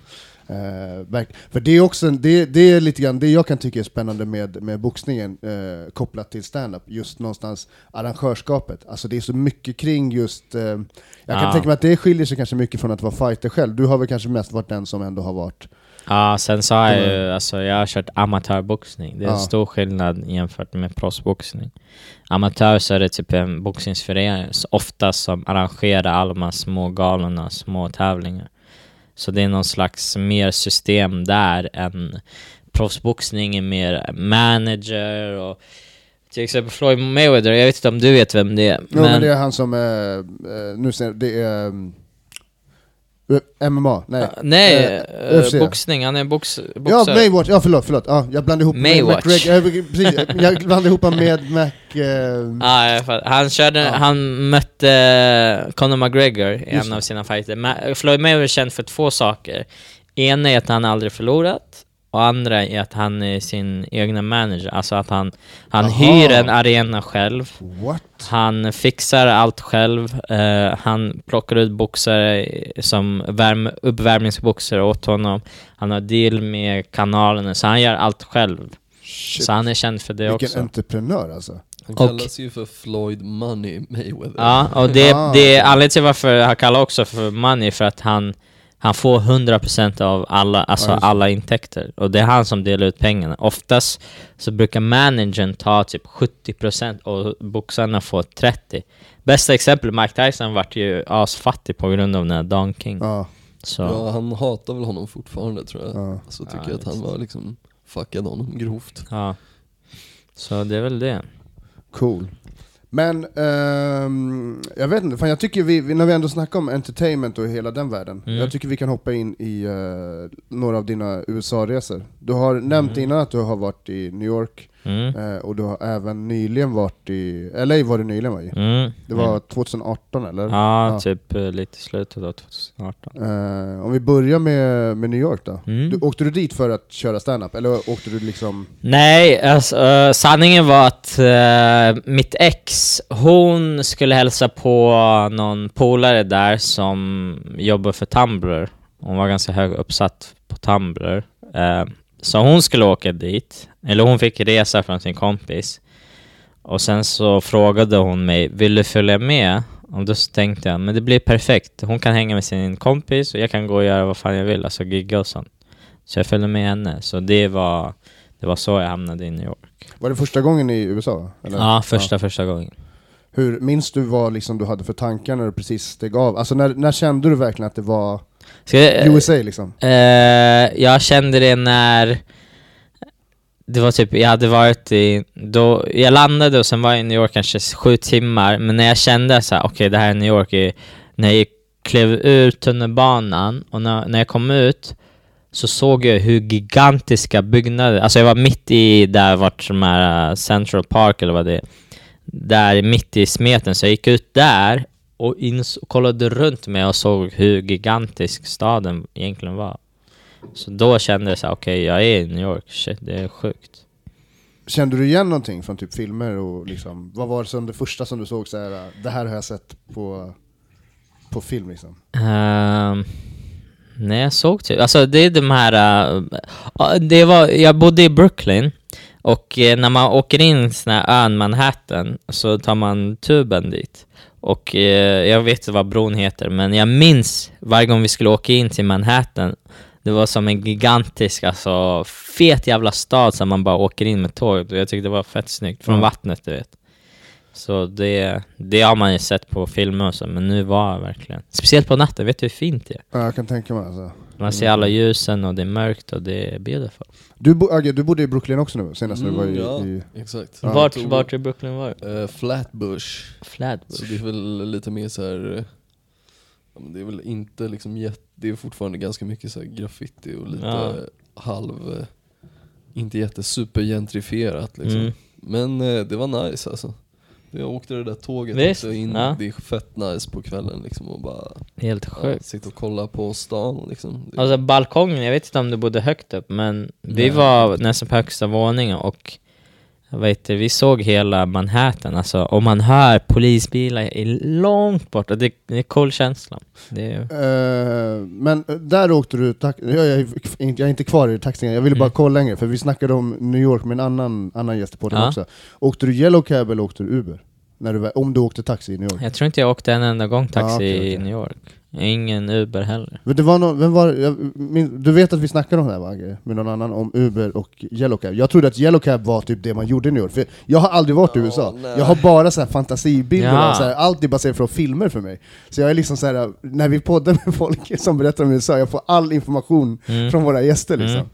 Eh, för det är också, en- det, det är lite grann det jag kan tycka är spännande med, med boxningen eh, kopplat till stand-up, just någonstans arrangörskapet. Alltså det är så mycket kring just, eh, jag kan Ja. tänka mig att det skiljer sig kanske mycket från att vara fighter själv. Du har väl kanske mest varit den som ändå har varit Ja, sen så har jag ju, alltså jag har kört amatörboxning. Det är Ja. en stor skillnad jämfört med proffsboxning. Amatör så är det typ en boxningsförening, så ofta som arrangerar alla de här små galorna, små tävlingar. Så det är någon slags mer system där än proffsboxning är mer manager och till exempel Floyd Mayweather, jag vet inte om du vet vem det är. Jo men det är han som, eh, nu ser det är um, MMA, nej. Ah, nej, Eh, eh, UFC. boxning, han är box, Ja, boxare. Maywatch, ja förlåt, förlåt. Ja, jag blandade ihop Maywatch. Med McGregor, eh, precis, jag blandade ihop med Mac... Eh, Ja, alla fall. han, körde, Ja. han mötte Conor McGregor i Just en av sina fighter. Ma- Floyd Mayweather är känd för två saker. Ena är att han aldrig förlorat, och andra är att han är sin egna manager. Alltså att han, han Aha. hyr en arena själv, what? han fixar allt själv, eh, han plockar ut boxare som värm, uppvärmningsboxare åt honom, han har deal med kanalerna, så han gör allt själv. Shit. Så han är känd för det Vilken också. entreprenör alltså. Han Och- kallas ju för Floyd Money Mayweather. Ja, och det, Ah, det är anledningen till varför han kallar också för money, för att han, han får 100% av alla, alltså Ja, alla intäkter. Och det är han som delar ut pengarna. Oftast så brukar managern ta typ 70% och boxarna får 30%. Bästa exempel, Mike Tyson vart ju asfattig på grund av den här Don King. Ja, Så, Ja, han hatar väl honom fortfarande tror jag. ja. Så tycker Ja, jag att han var liksom, fuckade honom grovt. ja. Så det är väl det. Cool. Men, ehm, jag vet inte, fan jag tycker vi, när vi ändå snackar om entertainment och hela den världen, Mm. jag tycker vi kan hoppa in i eh, några av dina USA-resor. Du har nämnt Mm. innan att du har varit i New York, Mm. eh, och du har även nyligen varit i, LA var du nyligen var i? Mm. Det var Mm. 2018 eller? Ja, Ja. typ eh, lite i slutet av 2018. Eh, om vi börjar med, med New York då. Mm. Du, åkte du dit för att köra stand-up eller åkte du liksom... Nej, alltså, eh, sanningen var att eh, mitt ex, hon skulle hälsa på någon polare där som jobbar för Tumblr. Hon var ganska hög uppsatt på Tumblr. Eh, så hon skulle åka dit, eller hon fick resa från sin kompis. Och sen så frågade hon mig, vill du följa med? Och då tänkte jag, men det blir perfekt. Hon kan hänga med sin kompis och jag kan gå och göra vad fan jag vill, alltså gigga och sånt. Så jag följde med henne, så det var, det var så jag hamnade i New York. Var det första gången i USA? Eller? Ja, första, första gången. Hur, minns du vad liksom du hade för tankar när du precis steg av? Alltså när, när kände du verkligen att det var jag, USA liksom? eh, jag kände det när det var typ, jag hade varit i, då, jag landade och sen var jag i New York kanske sju timmar, men när jag kände så här, okej det här är New York, i- när jag klev ur tunnelbanan och när, när jag kom ut så såg jag hur gigantiska byggnader, alltså jag var mitt i där vart de här eh, Central Park eller vad det är, där mitt i smeten, så jag gick ut där och ins- kollade runt mig och såg hur gigantisk staden egentligen var. Så då kände jag så här, okej jag är i New York, shit det är sjukt. Kände du igen någonting från typ filmer och liksom, vad var det som det första som du såg så här, det här har jag sett på, på film liksom? Um, nej, jag såg typ, alltså det är de här, uh, det var, jag bodde i Brooklyn och eh, när man åker in sån här ön Manhattan så tar man tuben dit. Och eh, jag vet inte vad bron heter, men jag minns varje gång vi skulle åka in till Manhattan, det var som en gigantisk, alltså fet jävla stad som man bara åker in med och jag tyckte det var fett snyggt, från Ja. vattnet du vet. Så det, det har man ju sett på filmer och så, men nu var jag verkligen... Speciellt på natten, vet du hur fint det är? Ja, jag kan tänka mig alltså. Man ser alla ljusen och det är mörkt och det är beautiful. Du, bo, Agge, du bodde i Brooklyn också nu senast när du var i... Mm, ja, i exakt. Ja. vart, vart i Brooklyn var du? Eh, Flatbush. Så Flatbush? det är väl lite mer så här. eh, det är väl inte liksom jätte, det är fortfarande ganska mycket så graffiti och lite Ja. halv, eh, inte jätte supergentrifierat liksom. Mm. Men eh, det var nice alltså. Jag åkte det där tåget Visst, också in, ja. det är fett nice på kvällen liksom och bara Helt ja, sjukt. sitta och kolla på stan liksom. Alltså balkongen, jag vet inte om du bodde högt upp, men vi Nej. var nästan på högsta våningen och vet inte, vi såg hela Manhattan, alltså, och man hör polisbilar i långt bort, och det, det är cool känsla. Det är, Eh, men där åkte du, jag, jag, är inte- jag är inte kvar i taxin, jag ville bara Mm. kolla längre, för vi snackade om New York med en annan, annan gäst i podden Ja. också. Åkte du yellow cab eller åkte du Uber? När du, om du åkte taxi i New York? jag tror inte jag åkte en enda gång taxi Ja, okej, i okej. New York. Ingen Uber heller. Men det var någon, vem var, jag, min, du vet att vi snackade om det här va, med någon annan, om Uber och yellow cab. Jag trodde att yellow cab var typ det man gjorde i New York, för jag har aldrig varit i USA. nej. Jag har bara så här fantasibilder, Ja. så här, allt är baserat från filmer för mig. Så jag är liksom så här, när vi poddar med folk som berättar om USA, jag får all information Mm. från våra gäster liksom. Mm.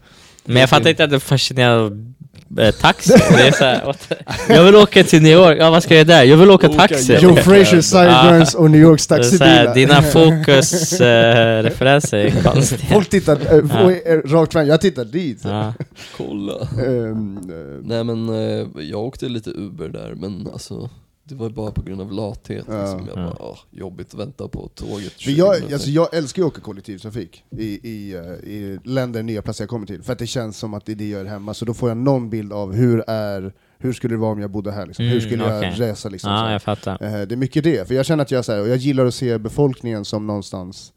Men jag fattar inte att du är fascinerad av eh, taxi. Det är så här, what the- jag vill åka till New York, ja vad ska jag där? Jag vill åka Åka taxi. Joe Frazier, Sideburns och New Yorks Det är så här, taxibilar. dina fokusreferenser är konstiga. Folk tittar äh, äh, rakt fram, jag tittar dit. Ja. Kolla. Ehm, eh, Nej men eh, jag åkte lite Uber där men alltså det var bara på grund av lathet Ja. liksom. Jag Ja. bara, åh, jobbigt att vänta på tåget 20 jag, alltså jag älskar ju att åka kollektivtrafik i, i, eh, i länder, nya platser jag kommer till, för att det känns som att det är det jag gör hemma, så då får jag någon bild av hur är hur skulle det vara om jag bodde här? Liksom? hur Mm, skulle jag okej. resa? Liksom, här. jag fattar. Eh, Det är mycket det, för jag känner att jag, så här, och jag gillar att se befolkningen som någonstans...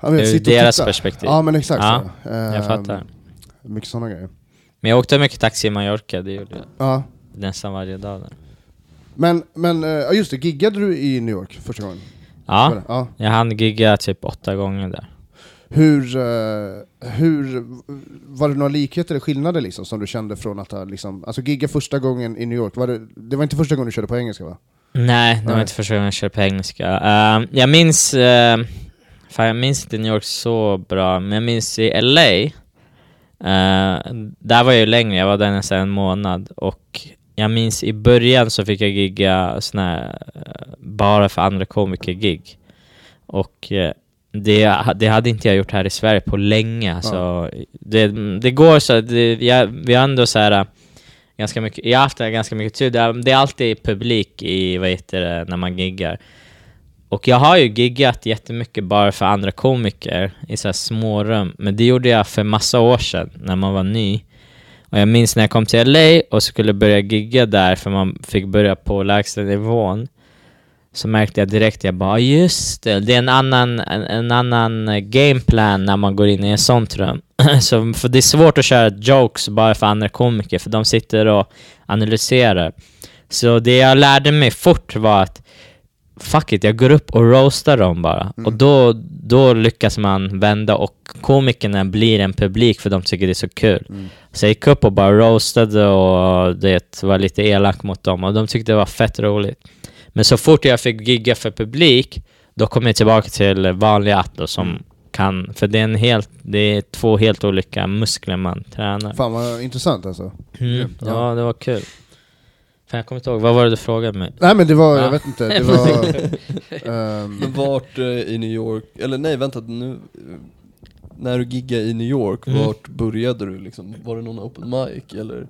Men, Ur deras titta. perspektiv. Ja men exakt Ja, så. Jag Eh, fattar. Mycket sådana grejer. Men jag åkte mycket taxi i Mallorca, det gjorde jag Ja. nästan varje dag där. Men, men eh, ja, just det, giggade du i New York första gången? Ja, ja. jag hann gigga typ åtta gånger där. Hur, eh, hur, var det några likheter eller skillnader liksom, som du kände från att ha liksom, alltså gigga första gången i New York, var det, det var inte första gången du körde på engelska va? Nej, det var Nej. inte första gången jag körde på engelska. Ehm, jag minns, uh, fan jag minns inte New York så bra, men jag minns i LA, eh, där var jag ju längre, jag var där nästan en månad och jag minns i början så fick jag gigga sån här, eh, bara för andra komiker-gig. Och eh, det, det hade inte jag gjort här i Sverige på länge. Alltså, det, det går så, det, jag, vi har ändå så här eh, ganska mycket, jag har haft ganska mycket tur. Det är, det är alltid publik i, vad heter det, när man giggar. Och jag har ju giggat jättemycket bara för andra komiker i så här små rum. Men det gjorde jag för massa år sedan, när man var ny. Och jag minns när jag kom till LA och skulle börja gigga där, för man fick börja på lägsta nivån. Så märkte jag direkt, jag bara just det, det är en annan, en, en annan gameplan när man går in i ett sånt rum. så, för det är svårt att köra jokes bara för andra komiker, för de sitter och analyserar. Så det jag lärde mig fort var att fuck it, jag går upp och roastar dem bara. Och då, då lyckas man vända och komikerna blir en publik för de tycker det är så kul. Så jag gick upp och bara roastade och det var lite elak mot dem och de tyckte det var fett roligt. Men så fort jag fick gigga för publik, då kom jag tillbaka till vanliga Atto som kan, för det är en helt, det är två helt olika muskler man tränar. Fan vad intressant alltså. Mm, ja. ja, det var kul. Fan, jag kommer inte ihåg, vad var det du frågade mig? Nej men det var, Ja. jag vet inte, det var... ehm, Men vart eh, i New York, eller nej vänta nu, eh, när du giggade i New York, Mm. vart började du liksom? Var det någon open mic eller?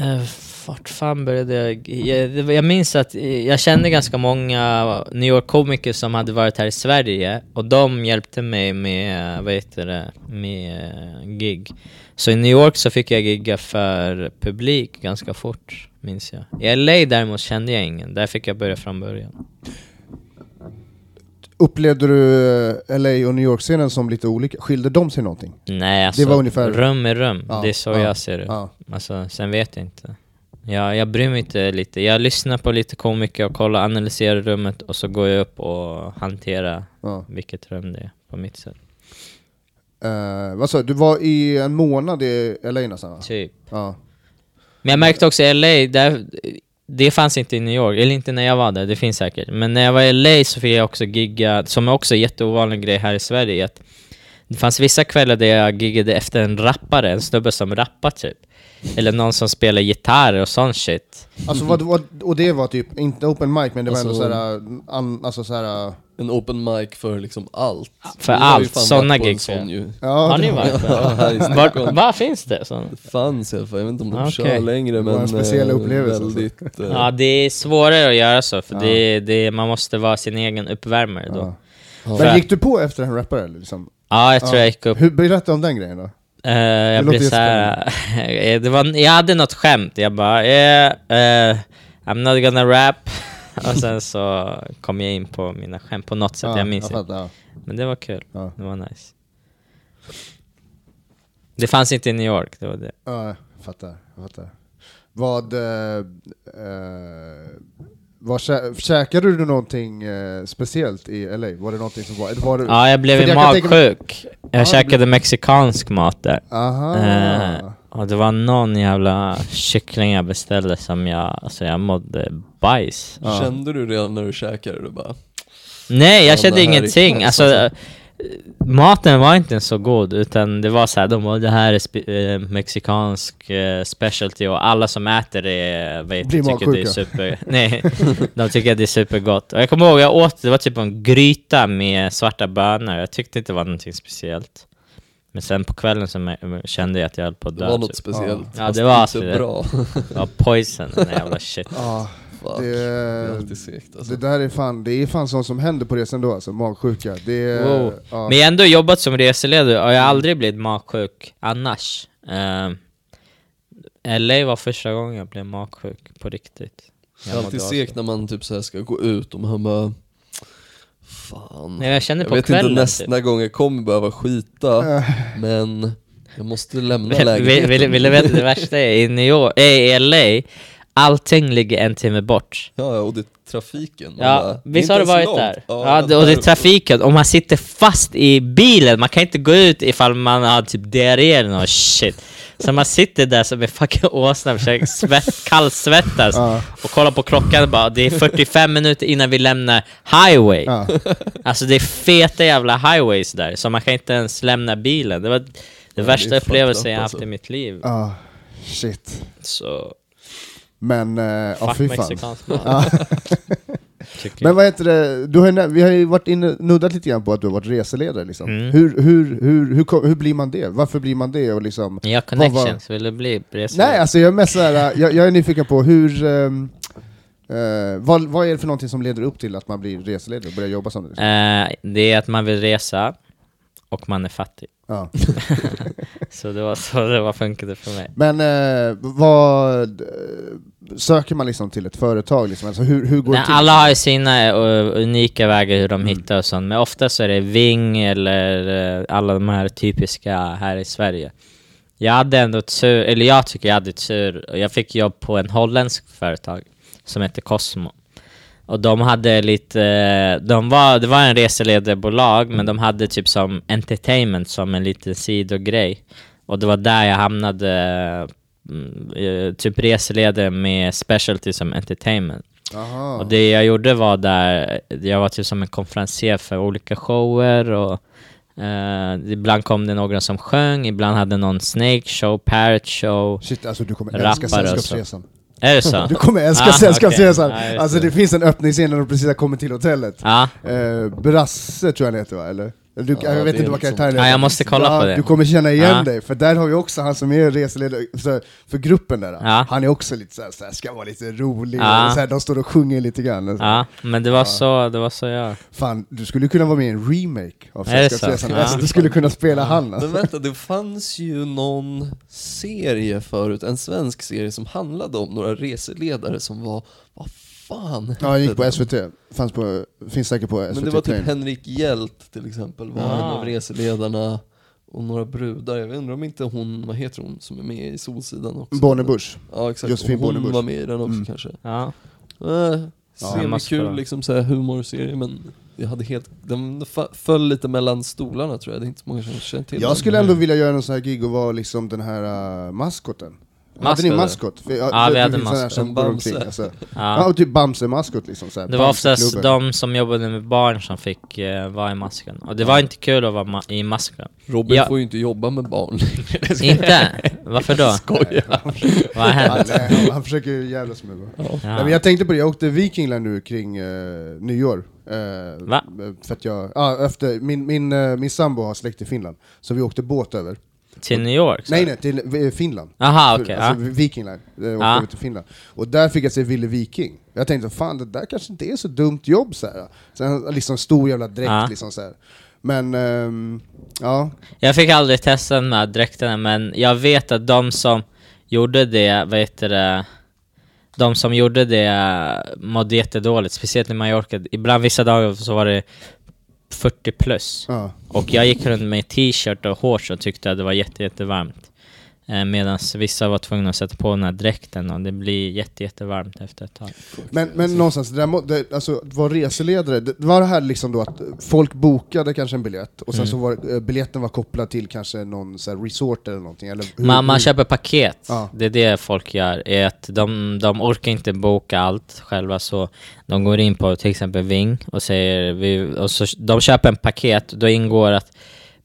Uh, vart fan började jag? Jag, jag minns att eh, jag kände ganska många New York-komiker som hade varit här i Sverige och de hjälpte mig med, vad heter det, med eh, gig. Så i New York så fick jag gigga för publik ganska fort, minns jag. I LA däremot kände jag ingen, där fick jag börja från början. upplevde du eh, LA och New York-scenen som lite olika? Skilde de sig någonting? Nej alltså, var ungefär- rum är rum. Ja, det är så ja, jag ser det. Ja. Alltså, sen vet jag inte. Jag, jag bryr mig inte lite. Jag lyssnar på lite komiker och kollar, analyserar rummet och så går jag upp och hanterar ja. vilket rum det är på mitt sätt. Eh, vad sa du, du var i en månad i LA nästan va? Typ. Ja. Men jag märkte också i LA, där, det fanns inte i New York, eller inte när jag var där, det finns säkert. Men när jag var i LA så fick jag också gigga, som är också en jätteovanlig grej här i Sverige, att det fanns vissa kvällar där jag giggade efter en rappare, en snubbe som rappar typ. Eller någon som spelar gitarr och sån shit. Alltså vad, vad, och det var typ, inte open mic men det var Alltså- ändå såhär, an, alltså såhär, En open mic för liksom allt. För allt, såna på gig. sån ju. ja, Har ni det- varit i Var, var finns det? Sån? Det fanns i alla fall, jag vet inte om de Okej. kör längre Det men... var en speciell eh, upplevelse, alltså. Väldigt... eh, Ja, det är svårare att göra så, för Ja. det, det, man måste vara sin egen uppvärmare då. ja. ja. Men gick du på efter en rappare eller? Liksom? Ja, jag tror Ja. jag gick upp. Hur, berätta om den grejen då. Eh, jag låter blev såhär, det var, jag hade något skämt, jag bara yeah, eh, I'm not gonna rap. och sen så kom jag in på mina skämt på något sätt, Ja, jag minns inte. fattar, ja. Men det var kul, Ja. det var nice. Det fanns inte i New York, det var det. Ja, jag fattar, jag fattar. Vad, eh, eh, vad kä käkade du någonting eh, speciellt i LA? Var det någonting som var, var det, Ja, jag blev jag magsjuk. Jag Ja, käkade mexikansk mat där. Aha. Eh, och det var någon jävla kyckling jag beställde som jag, alltså jag mådde bajs. Kände du redan när du käkade? Du bara... Nej, jag Ja, kände ingenting. Alltså, maten var inte så god, utan det var så här, de bara, det här är spe- eh, mexikansk eh, specialty och alla som äter det vet, Blir tycker det är super... Nej, de tycker att det är supergott. Och jag kommer ihåg, jag åt, det var typ en gryta med svarta bönor, jag tyckte inte det var någonting speciellt. Men sen på kvällen så kände jag att jag höll på att Det dö. var något typ. speciellt. Ja, det var inte det. bra. Det var poison, den jävla shit. Ja, Fuck. Det är det, alltid segt alltså. det där är fan, det är fan sånt som händer på resan då alltså, magsjuka. Det är, Wow. ja. Men jag har ändå jobbat som reseledare och jag har aldrig blivit magsjuk annars. Uh, LA var första gången jag blev magsjuk på riktigt. Det är Jag alltid segt när man typ så här ska gå ut och man bara Fan Nej, jag kände Jag på vet kvällen inte nästa typ. gång jag kommer behöva skita Äh, Men jag måste lämna Vill, lägenheten vill, vill du veta det värsta är? I New York, eh, i LA, allting ligger en timme bort. Ja, ja, och det är trafiken Man bara, Ja, är visst har du varit långt. där? Ja, Ja, det, och det är trafiken, och man sitter fast i bilen, man kan inte gå ut ifall man har typ diarré eller något shit. Så man sitter där som en fucking åsna och försöker svett, kallsvettas Ja. och kollar på klockan och bara det är 45 minuter innan vi lämnar highway. ja. Alltså det är feta jävla highways där, så man kan inte ens lämna bilen. Det var det det värsta upplevelsen up, jag haft alltså. i mitt liv. ja, shit. Så, Men, eh, ja fy fan. mexikansk mat. Men jag. vad heter det, du har, ju nä- vi har ju varit inne, nuddat lite grann på att du har varit reseledare liksom. Mm. Hur, hur, hur, hur, kom- hur blir man det? Varför blir man det? Och liksom, Ni har connections, vill du bli reseledare? Nej, alltså jag är mest såhär, jag, jag är nyfiken på hur, ehm, eh, vad, vad är det för någonting som leder upp till att man blir reseledare och börjar jobba som det? Liksom? Eh, det är att man vill resa och man är fattig. Ja. Så det var så det var funkade för mig. Men eh, vad, eh, söker man liksom till ett företag? Liksom? Alltså, hur, hur går Nej, alla har ju sina eh, unika vägar hur de hittar och sånt, men ofta så är det Ving eller eh, alla de här typiska här i Sverige. Jag hade ändå tur, eller jag tycker jag hade tur, jag fick jobb på en holländsk företag som heter Cosmo. Och de hade lite, eh, de var, det var en reseledarbolag men de hade typ som entertainment som en liten sidogrej. Och det var där jag hamnade, mm, typ reseledare med specialty som entertainment. Aha. Och det jag gjorde var där, jag var typ som en konferencier för olika shower och eh, ibland kom det några som sjöng, ibland hade någon snake show, parrot show. Shit, alltså du kommer älska. Sällskapsresan. Är det så? Du kommer älska Ah, Sällskapsresan! just alltså det. finns en öppningsscen när de precis har kommit till hotellet. Ja, Eh, Brasse tror jag han heter va, eller? Du, Ja, jag vet är inte vad karaktären sånt. Ja, jag måste kolla Ja, på det. Du kommer känna igen Ja. dig, för där har vi också han som är reseledare för gruppen där. Ja. Han är också lite såhär, såhär ska vara lite rolig, Ja. och såhär, de står och sjunger lite grann. ja, men det var så, det var så jag... Fan, du skulle kunna vara med i en remake av Är det Sällskapsresan. så? Alltså, du skulle kunna spela han Men alltså. vänta, det fanns ju någon serie förut, en svensk serie som handlade om några reseledare som var, vad fan Ja, jag gick på den? SVT, Fanns på, finns säkert på SVT Men det var typ. Henrik Hjält till exempel, var Ah. en av reseledarna och några brudar, jag undrar om inte hon, vad heter hon, som är med i Solsidan också? Bonnebusch. Ja exakt, Josefin och hon Bornebusch. var med i den också Mm. kanske. Ja, Äh, Semikul kolla. liksom såhär humorserie men jag hade helt, den fa- föll lite mellan stolarna tror jag, det är inte så många som känner till Jag den. skulle ändå vilja göra någon sån här gig och vara liksom den här uh, maskoten. Hade ni maskot? För, Ja, vi det hade maskot. som Bamse. omkring, Alltså. Ja. Ja, typ Bamse-maskot liksom. Så här, Det var oftast de som jobbade med barn som fick eh, vara i masken. Och det var inte kul att vara ma- i masken. Robin Ja. får ju inte jobba med barn Inte? Varför då? Skoja. Vad har Ja, hänt? nej, han, han försöker ju jävlas med mig. Ja. Ja. jag tänkte på det, jag åkte Vikingland nu kring eh, nyår. Eh, Va? För att jag, ja, efter, min, min, eh, min sambo har släkt i Finland, så vi åkte båt över. Till New York? så? Nej nej, till eh, Finland. Aha, okej. alltså, ja. Vikingland, eh, åkte Ja. över till Finland. Och där fick jag se Ville Viking. Jag tänkte, fan det där kanske inte är så dumt jobb så här. Sen liksom stor jävla dräkt Ja. liksom så här. Men, ehm, ja. Jag fick aldrig testa den här dräkterna, men jag vet att de som gjorde det, vad heter det, de som gjorde det mådde jättedåligt, speciellt i Mallorca. Ibland vissa dagar så var det 40 plus. ja. Och jag gick runt med t-shirt och shorts och tyckte att det var jätte, jättevarmt. Eh, Medan vissa var tvungna att sätta på den här dräkten och det blir jätte, jättevarmt efter ett tag. Men, men någonstans, det där, må- det, alltså var reseledare, det var det här liksom då att folk bokade kanske en biljett, och sen Mm. så var eh, biljetten var kopplad till kanske någon så här resort eller någonting? Eller hur, Man, man hur- köper paket, Ja. det är det folk gör, är att de, de orkar inte boka allt själva så de går in på till exempel Ving och säger, vi, och så, de köper en paket, då ingår att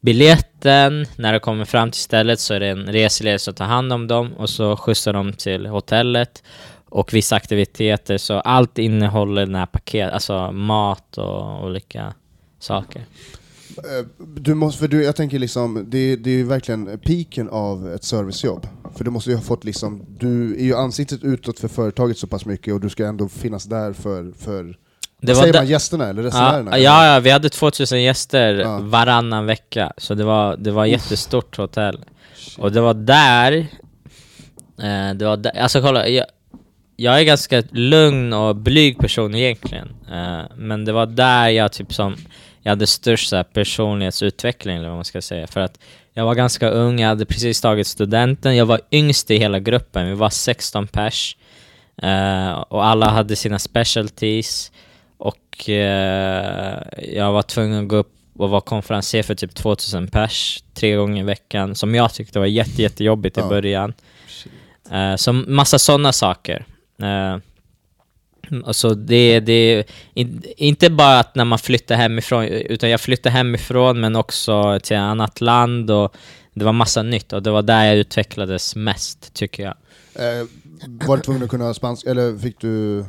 biljetten, när de kommer fram till stället så är det en reseledare som tar hand om dem och så skjutsar de till hotellet och vissa aktiviteter, så allt innehåller den här paketet, alltså mat och olika saker. Eh, du måste, för du, jag tänker liksom, det, det är ju verkligen piken av ett servicejobb. För du måste ju ha fått liksom, du är ju ansiktet utåt för företaget så pass mycket och du ska ändå finnas där för, för det säger man, gästerna eller resenärerna? Ja, ja, ja, vi hade 2000 gäster Ja. varannan vecka, så det var, det var ett jättestort hotell. Och det var där, eh, det var där, alltså kolla, jag, jag är ganska lugn och blyg person egentligen. Eh, men det var där jag typ som, jag hade störst så här, personlighetsutveckling eller vad man ska säga. För att jag var ganska ung, jag hade precis tagit studenten, jag var yngst i hela gruppen, vi var 16 pers. Eh, och alla hade sina specialties. Och eh, jag var tvungen att gå upp och vara konferencier för typ 2000 pers tre gånger i veckan, som jag tyckte var jätte, jättejobbigt i Ja. början. Eh, så massa sådana saker. Eh, och så det, det in, inte bara att när man flyttar hemifrån, utan jag flyttade hemifrån men också till ett annat land och det var massa nytt och det var där jag utvecklades mest, tycker jag. Eh, var du tvungen att kunna spanska, eller fick du...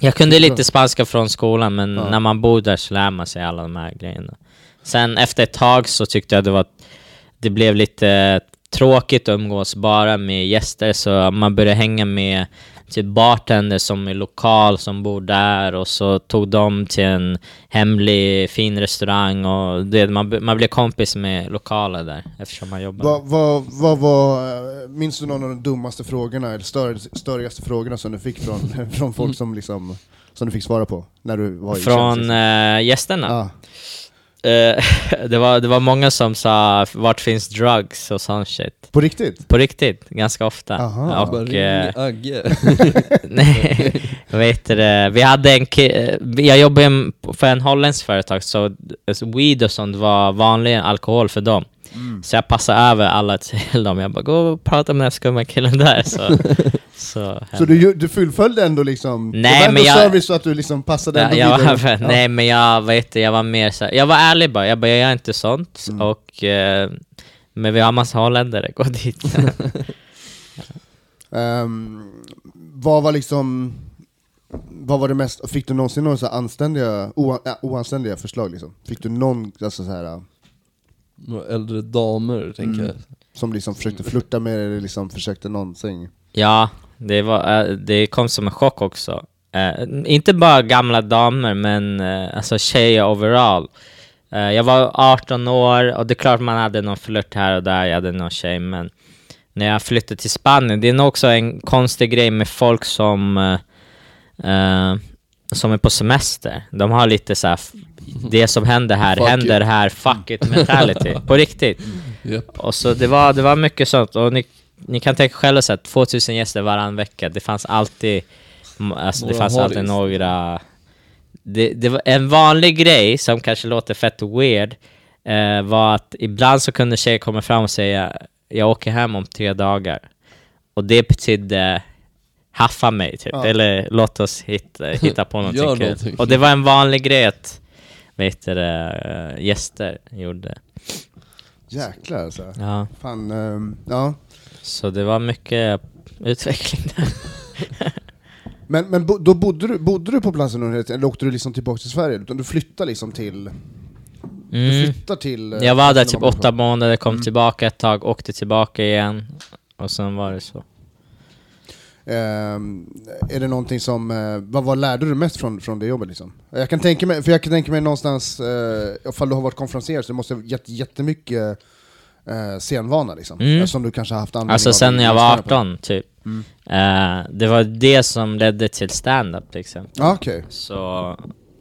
Jag kunde lite spanska från skolan, men Ja. när man bor där så lär man sig alla de här grejerna. Sen efter ett tag så tyckte jag det var... Det blev lite tråkigt att umgås bara med gäster, så man började hänga med typ bartender som är lokal, som bor där, och så tog de till en hemlig fin restaurang, och det, man, man blev kompis med lokala där, eftersom man jobbade. Vad vad- vad var, minns du någon av de dummaste frågorna, eller stör, störigaste frågorna som du fick från, från folk som liksom, som du fick svara på? När du var i Från eh, gästerna? Ja. Eh, det, var, det var många som sa vart finns drugs och sån shit. På riktigt? På riktigt, ganska ofta. Aha. Bara Och, ring eh, Agge. nej, vet du vi hade en ki- jag jobbade för en holländsk företag, så weed och sånt var vanlig alkohol för dem. Så jag passade över alla till dem, jag bara gå och prata med den här skumma killen där. Så, så, Så du, du fullföljde ändå liksom, Nej, det var ändå men jag- service så att du liksom passade Ja, ändå jag vidare? var, Ja. Nej men jag vet jag var mer så här, jag var ärlig bara, jag bara jag gör inte sånt Mm. och eh, Men vi har massa holländare, gå dit Ehm, vad var liksom, vad var det mest, fick du någonsin några så anständiga, oa, äh, oanständiga förslag liksom? Fick du någon, alltså så här, Några äldre damer, tänker Mm. jag. som liksom försökte flirta med dig eller liksom försökte någonsin? Ja, det, var, eh, det kom som en chock också Eh, Inte bara gamla damer men eh, alltså tjejer overall Eh, Jag var 18 år och det är klart man hade någon flört här och där, jag hade någon tjej men När jag flyttade till Spanien, det är nog också en konstig grej med folk som eh, eh, Som är på semester, de har lite så här, det som händer här, Fuck händer it. här, fuck it mentality, på riktigt Japp. och så det var, det var mycket sånt, och ni, ni kan tänka själva så att 2000 gäster varann vecka, det fanns alltid, alltså det fanns alltid några... Det, det var en vanlig grej som kanske låter fett weird, eh, var att ibland så kunde tjejer komma fram och säga jag åker hem om tre dagar. och det betydde haffa mig typ, Ja. eller låt oss hitta, hitta på någonting Gör kul. någonting. Och det var en vanlig grej att vet du, eh, gäster gjorde. Jäklar alltså. Ja, Fan, ehm, ja. så det var mycket utveckling där. Men, men bo, då bodde du, bodde du på platsen under tiden, eller åkte du liksom tillbaka till Sverige? Utan du flyttade liksom till... Du Mm. flyttade till... eh, Jag var där typ åtta månader, kom Mm. tillbaka ett tag, åkte tillbaka igen. Och sen var det så. Ehm, är det någonting som, eh, vad, vad lärde du mest från, från det jobbet liksom? Jag kan tänka mig, för jag kan tänka mig någonstans, uh, ifall du har varit konferenser så du måste ha gett jättemycket uh, scenvana liksom. Mm. Eftersom du kanske har haft användning Alltså av sen när jag i var stand-upen. 18 typ. Mm. Eh, det var det som ledde till stand-up liksom. Ja, okej. Så...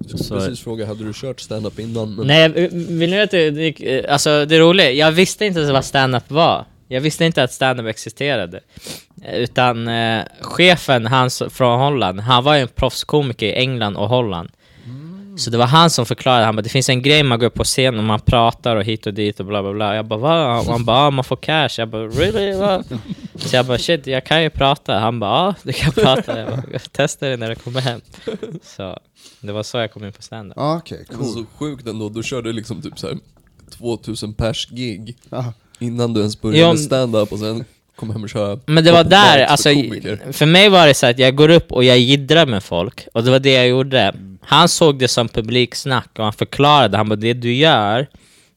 Jag skulle precis fråga, hade du kört stand-up innan? Men Nej, vill ni veta, eh, alltså det roliga, jag visste inte ens vad stand-up var. Jag visste inte att stand-up existerade. Eh, Utan eh, chefen, han från Holland, han var ju en proffskomiker i England och Holland. Så det var han som förklarade, han bara det finns en grej man går upp på scen och man pratar och hit och dit och bla bla bla. Jag bara va? Och han bara ah, man får cash. Jag bara really? Va? Så jag bara shit, jag kan ju prata. Han bara ja, du kan prata. Jag bara, testa det när du kommer hem. Så det var så jag kom in på stand-up. Det var cool. så sjukt ändå, du körde liksom typ så här 2000 pers gig Ja. Innan du ens började Ja, med stand-up och sen kom hem och köra Men det var där, alltså, komiker. för mig var det så att jag går upp och jag jiddrar med folk, och det var det jag gjorde. Han såg det som publiksnack och han förklarade, han bara det du gör,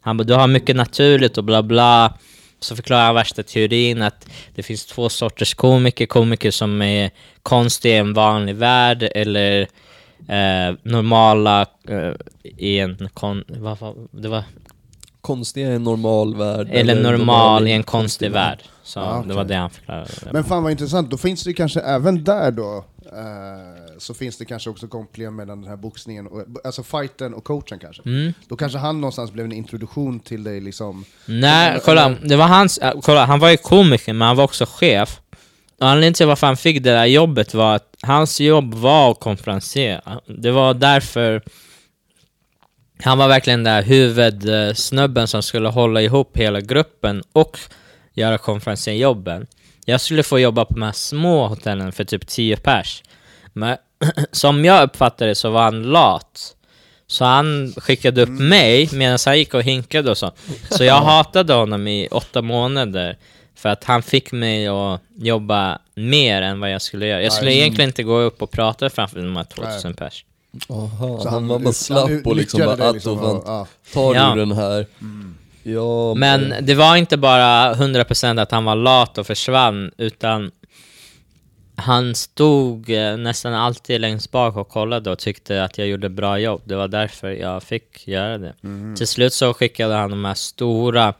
han bara du har mycket naturligt och bla bla. Så förklarade han värsta teorin att det finns två sorters komiker, komiker som är konstiga i en vanlig värld eller eh, normala eh, i en kon... Vad, vad, det var, Konstiga i en normal värld eller normal i en konstig värld. Så Ah, det var det han förklarade. Men fan vad intressant, då finns det kanske även där då, eh, så finns det kanske också kopplingar mellan den här boxningen, och, alltså fighten och coachen kanske. Mm. Då kanske han någonstans blev en introduktion till dig liksom. Nej, kolla, det var hans, äh, kolla, han var ju komiker men han var också chef. Och anledningen till varför han fick det där jobbet var att hans jobb var att konferenciera. Det var därför han var verkligen den där huvudsnubben som skulle hålla ihop hela gruppen och göra konferensjobben. Jag skulle få jobba på de här små hotellen för typ 10 pers. Men som jag uppfattade så var han lat. Så han skickade upp mig medan han gick och hinkade och så. Så jag hatade honom i åtta månader. För att han fick mig att jobba mer än vad jag skulle göra. Jag skulle egentligen inte gå upp och prata framför de här 2000 pers. Aha, Så han, var bara slapp han och liksom bara liksom, och fan, ja. tar Ja. du den här? Ja, Men det var inte bara 100% att han var lat och försvann, utan han stod eh, nästan alltid längst bak och kollade och tyckte att jag gjorde bra jobb. Det var därför jag fick göra det. Till slut så skickade han de här stora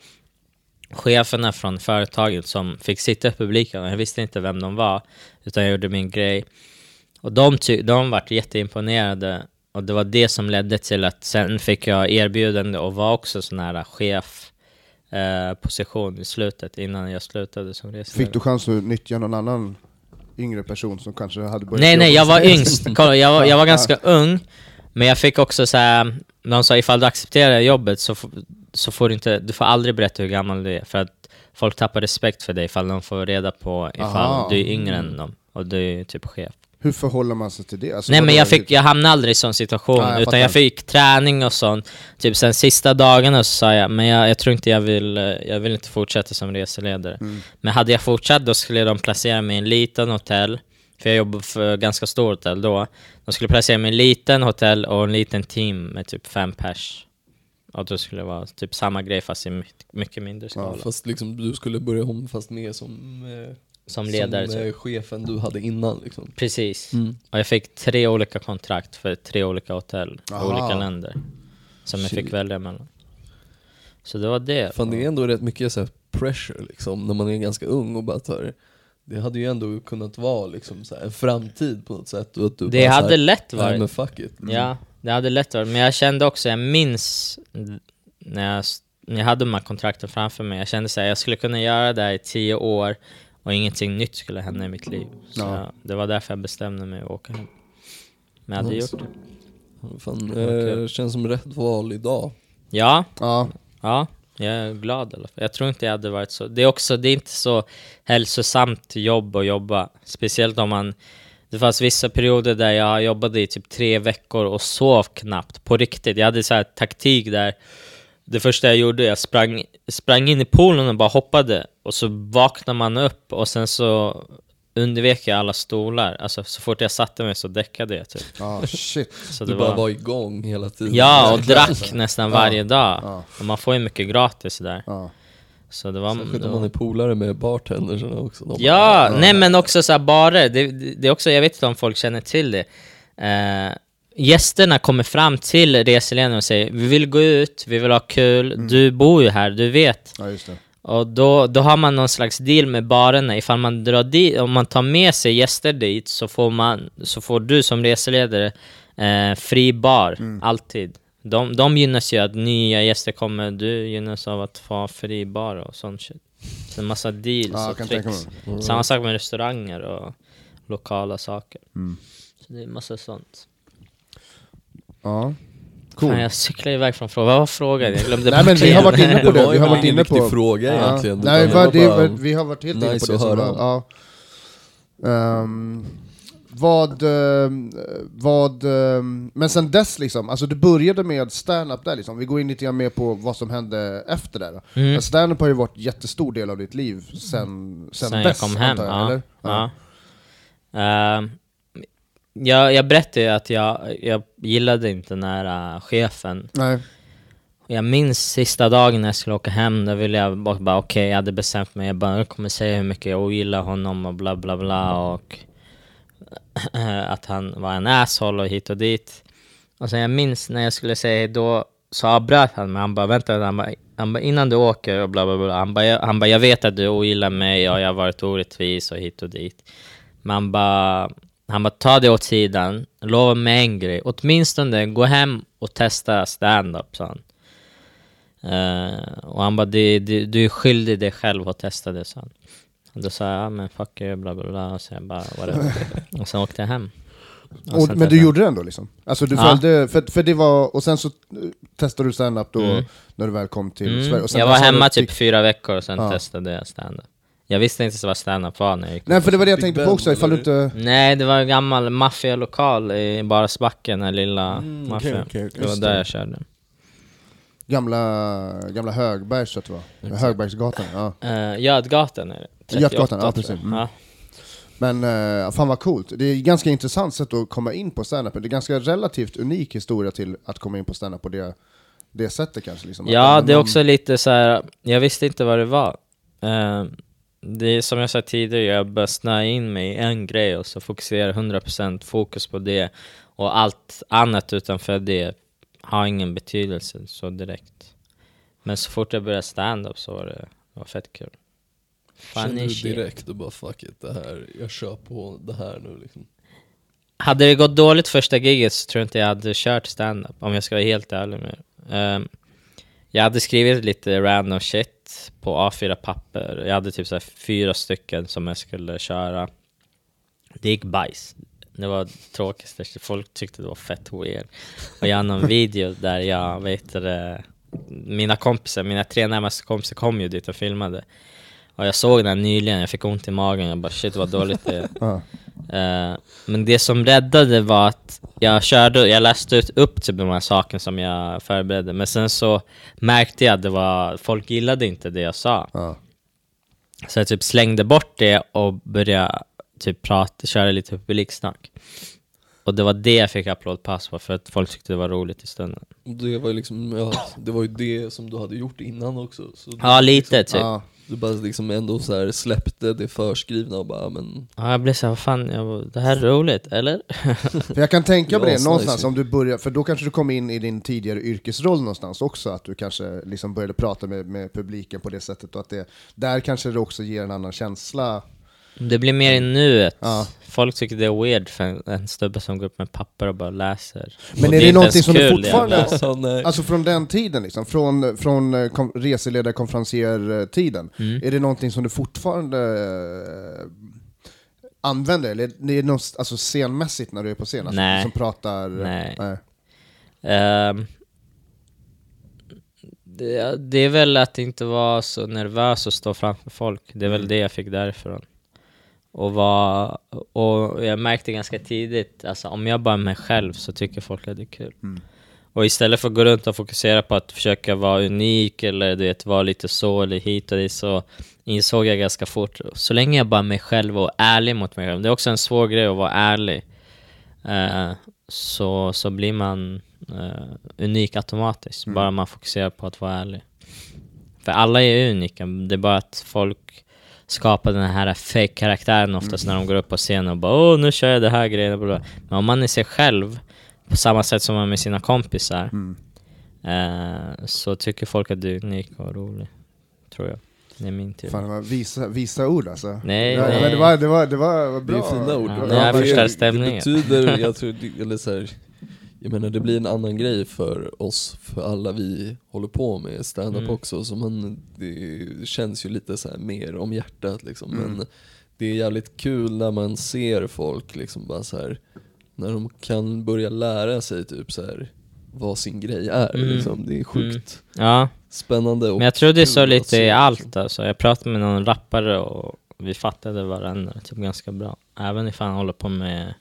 cheferna från företaget som fick sitta i publiken. Jag visste inte vem de var, utan jag gjorde min grej. Och de, ty- de vart jätteimponerade. Och det var det som ledde till att sen fick jag erbjudande och var också sån här chef eh, position i slutet innan jag slutade som reseledare. Fick du chans att nyttja någon annan yngre person som kanske hade börjat Nej nej, jag var yngst. Kolla, jag var, jag var ganska ung, men jag fick också så här, de sa ifall du accepterar jobbet så, så får du inte, du får aldrig berätta hur gammal du är, för att folk tappar respekt för dig ifall de får reda på ifall Aha. du är yngre än dem, och du är typ chef. Hur förhåller man sig till det? Alltså, Nej men jag, fick, jag hamnade aldrig i sån situation, Nej, jag utan jag fick träning och sånt. Typ sen sista dagarna så sa jag, men jag, jag tror inte jag vill, jag vill inte fortsätta som reseledare. Mm. Men hade jag fortsatt då skulle de placera mig i en liten hotell, för jag jobbade för ganska stort hotell då. De skulle placera mig i en liten hotell och en liten team med typ fem pers. Och då skulle det vara typ samma grej fast i mycket, mindre skala. fast liksom du skulle börja om fast mer som, eh, som ledare som eh, chefen du hade innan liksom. Precis. Mm. Och jag fick tre olika kontrakt för tre olika hotell i Aha. olika länder. Som jag Shit. fick välja mellan. Så det var det. Fan det är ändå rätt mycket så här pressure liksom, när man är ganska ung och bara tar det hade ju ändå kunnat vara liksom så här, en framtid på något sätt och att du Det hade här, lätt varit. men fuck it Ja, det hade lätt varit. Men jag kände också, jag minns när jag, när jag hade de här kontrakten framför mig. Jag kände så här, jag skulle kunna göra det här i tio år och ingenting nytt skulle hända i mitt liv. Så Ja. det var därför jag bestämde mig att åka hem. Men jag hade Nice. gjort det. Fan, eh, känns som rätt val idag Ja, Ja, ja. Jag är glad i alla fall. Jag tror inte jag hade varit så. Det är också, det är inte så hälsosamt jobb att jobba. Speciellt om man... Det fanns vissa perioder där jag jobbade i typ tre veckor och sov knappt. På riktigt. Jag hade så här taktik där. Det första jag gjorde, jag sprang, sprang in i poolen och bara hoppade. Och så vaknar man upp och sen så undvek jag alla stolar. Alltså så fort jag satte mig så däckade jag typ. Ja, shit. Så Du det bara var... var igång hela tiden. Ja, och drack nästan varje dag. ja. Och man får ju mycket gratis där. Ja. Så det var... Särskilt om var- man är polare med bartendersarna också. De Ja, nej men också så här barer, det, det det är också, jag vet inte om folk känner till det. Eh, gästerna kommer fram till reseledaren och säger vi vill gå ut, vi vill ha kul, du bor ju här, du vet. ja, just det. Och då, då har man någon slags deal med barerna, ifall man drar dit, om man tar med sig gäster dit så får, man, så får du som reseledare eh, fri bar, alltid. De, de gynnas ju att nya gäster kommer, du gynnas av att få fri bar och sånt shit. Så en massa deals jag och tricks. mig. Samma sak med restauranger och lokala saker. Mm. Så det är massa sånt. Ja. Cool. Fan, jag cyklade iväg från frågan. Vad var frågan? Jag glömde Nej men vi har varit inne på Det det, var vi har varit inne på... riktig fråga Ja. egentligen. Nej, va, var det, bara- vi har varit helt inne nice på det som var, ja. Ehm, vad, ehm, vad, ehm, men sen dess liksom, alltså du började med stand-up där liksom, vi går in lite grann mer på vad som hände efter det. Mm. Men Stand-up har ju varit jättestor del av ditt liv sen, sen, Sen dess, jag kom hem, antar jag, ja. eller? ja. Ehm, jag, jag berättade ju att jag, jag gillade inte när uh, chefen Nej. Jag minns sista dagen när jag skulle åka hem, då ville jag bara, bara okej, jag hade bestämt mig, jag bara jag kommer säga hur mycket jag ogillar honom och bla bla bla och att han var en asshole och hit och dit. Och sen jag minns när jag skulle säga hejdå så avbröt han mig, han bara vänta, han bara, han bara innan du åker och bla bla bla, han bara, jag, han bara jag vet att du ogillar mig och jag har varit orättvis och hit och dit. Men han bara, han bara ta det åt sidan, lova mig en grej, åtminstone gå hem och testa stand-up sa han. Eh, och han bara, det, det, du är skyldig dig själv att testa det, sa han. Och då sa jag, ja men fuck you, bla bla bla, och jag bara, whatever. och sen åkte jag hem. Och, sen men du gjorde det ändå liksom? Alltså du Ja. följde, för, för det var, och sen så eh, testade du stand-up då Mm. när du väl kom till Mm. Sverige? Sen Jag var hemma du typ fyra veckor och sen Ja. testade jag stand-up. Jag visste inte vad stand-up var när jag gick Nej för det var det jag tänkte på också, ifall du eller? inte... Nej, det var en gammal maffialokal i Barsbacken, den lilla Mm, maffian. okej, okej. Det var där jag körde. Gamla, gamla Högbergs tror jag det var. Högbergsgatan, ja. Uh, Götgatan är det. Götgatan, 38, ja, tror precis. Mm. Ja. Men uh, fan vad coolt. Det är ett ganska intressant sätt att komma in på standup. Det är ganska relativt unik historia till att komma in på standup på det, det sättet kanske. Liksom. Ja, det är man- också lite så här. jag visste inte vad det var. Eh, det är som jag sa tidigare, jag bara snöa in mig i en grej och så fokuserar 100% fokus på det. Och allt annat utanför det har ingen betydelse så direkt. Men så fort jag började stand-up så var det, det var fett kul. Kände du direkt och bara fuck it, det här, jag kör på det här nu liksom. Hade det gått dåligt första giget så tror jag inte jag hade kört stand-up, om jag ska vara helt ärlig med er. Jag hade skrivit lite random shit på A4-papper. Jag hade typ så fyra stycken som jag skulle köra. Det gick bajs. Det var tråkigt, folk tyckte det var fett weird. Och jag har någon video där jag, vet det, mina kompisar, mina tre närmaste kompisar kom ju dit och filmade. Och jag såg den nyligen, jag fick ont i magen, jag bara shit vad dåligt det är. Ja. Eh, men det som räddade var att jag körde, jag läste ut upp typ de här sakerna som jag förberedde, men sen så märkte jag att det var, folk gillade inte det jag sa. Ja. Så jag typ slängde bort det och började typ prata, köra lite publiksnack. Och det var det jag fick applådpass på, för att folk tyckte det var roligt i stunden. Det var ju liksom, ja, det var ju det som du hade gjort innan också. Så Ja, lite typ. Ja. du bara liksom ändå så här släppte det förskrivna och bara men Ja, jag blev såhär, vad fan, jag, det här är roligt, eller? För jag kan tänka mig Ja, det någonstans, om du börjar, för då kanske du kom in i din tidigare yrkesroll någonstans också, att du kanske liksom började prata med, med publiken på det sättet, och att det, där kanske det också ger en annan känsla. Det blir mer i nuet. Ja. Folk tycker det är weird för en, en snubbe som går upp med papper och bara läser. Men Och är det inte någonting som du det fortfarande- nej. Alltså från den tiden, liksom, från, från eh, kom, reseledare-konferencier-tiden, Mm. är det någonting som du fortfarande eh, använder? Eller är det något, alltså scenmässigt när du är på scen? Alltså, Nej. Som pratar... Nej. nej. Ehm, Det, det är väl att inte vara så nervös och stå framför folk. Det är väl det jag fick därifrån. Och, var, och jag märkte ganska tidigt, alltså om jag bara är mig själv så tycker folk att det är kul. Och istället för att gå runt och fokusera på att försöka vara unik eller du vet, vara lite så eller hit och dit så insåg jag ganska fort, så länge jag bara är mig själv och ärlig mot mig själv, det är också en svår grej att vara ärlig, eh, så, så blir man eh, unik automatiskt, bara man fokuserar på att vara ärlig. För alla är unika, det är bara att folk skapar den här fake-karaktären oftast när de går upp på scenen och bara åh nu kör jag det här grejen, men om man är sig själv på samma sätt som man är med sina kompisar eh, så tycker folk att du är unik och rolig, tror jag. Det är min teori. Fan, det var visa, visa ord alltså. Nej, ja, nej. Men det var, det var, det var, var Det bra. är fina ord. Ja, Ja, jag det-. Det betyder, jag tror, eller så här, jag menar det blir en annan grej för oss, för alla vi håller på med stand-up Mm. också, så man, det känns ju lite så mer om hjärtat liksom. Mm. Men det är jävligt kul när man ser folk liksom bara så här, när de kan börja lära sig typ så här vad sin grej är Mm. liksom. Det är sjukt Ja, spännande och men jag tror det är så lite i liksom. allt alltså. Jag pratade med någon rappare och vi fattade varandra typ ganska bra. Även ifall han håller på med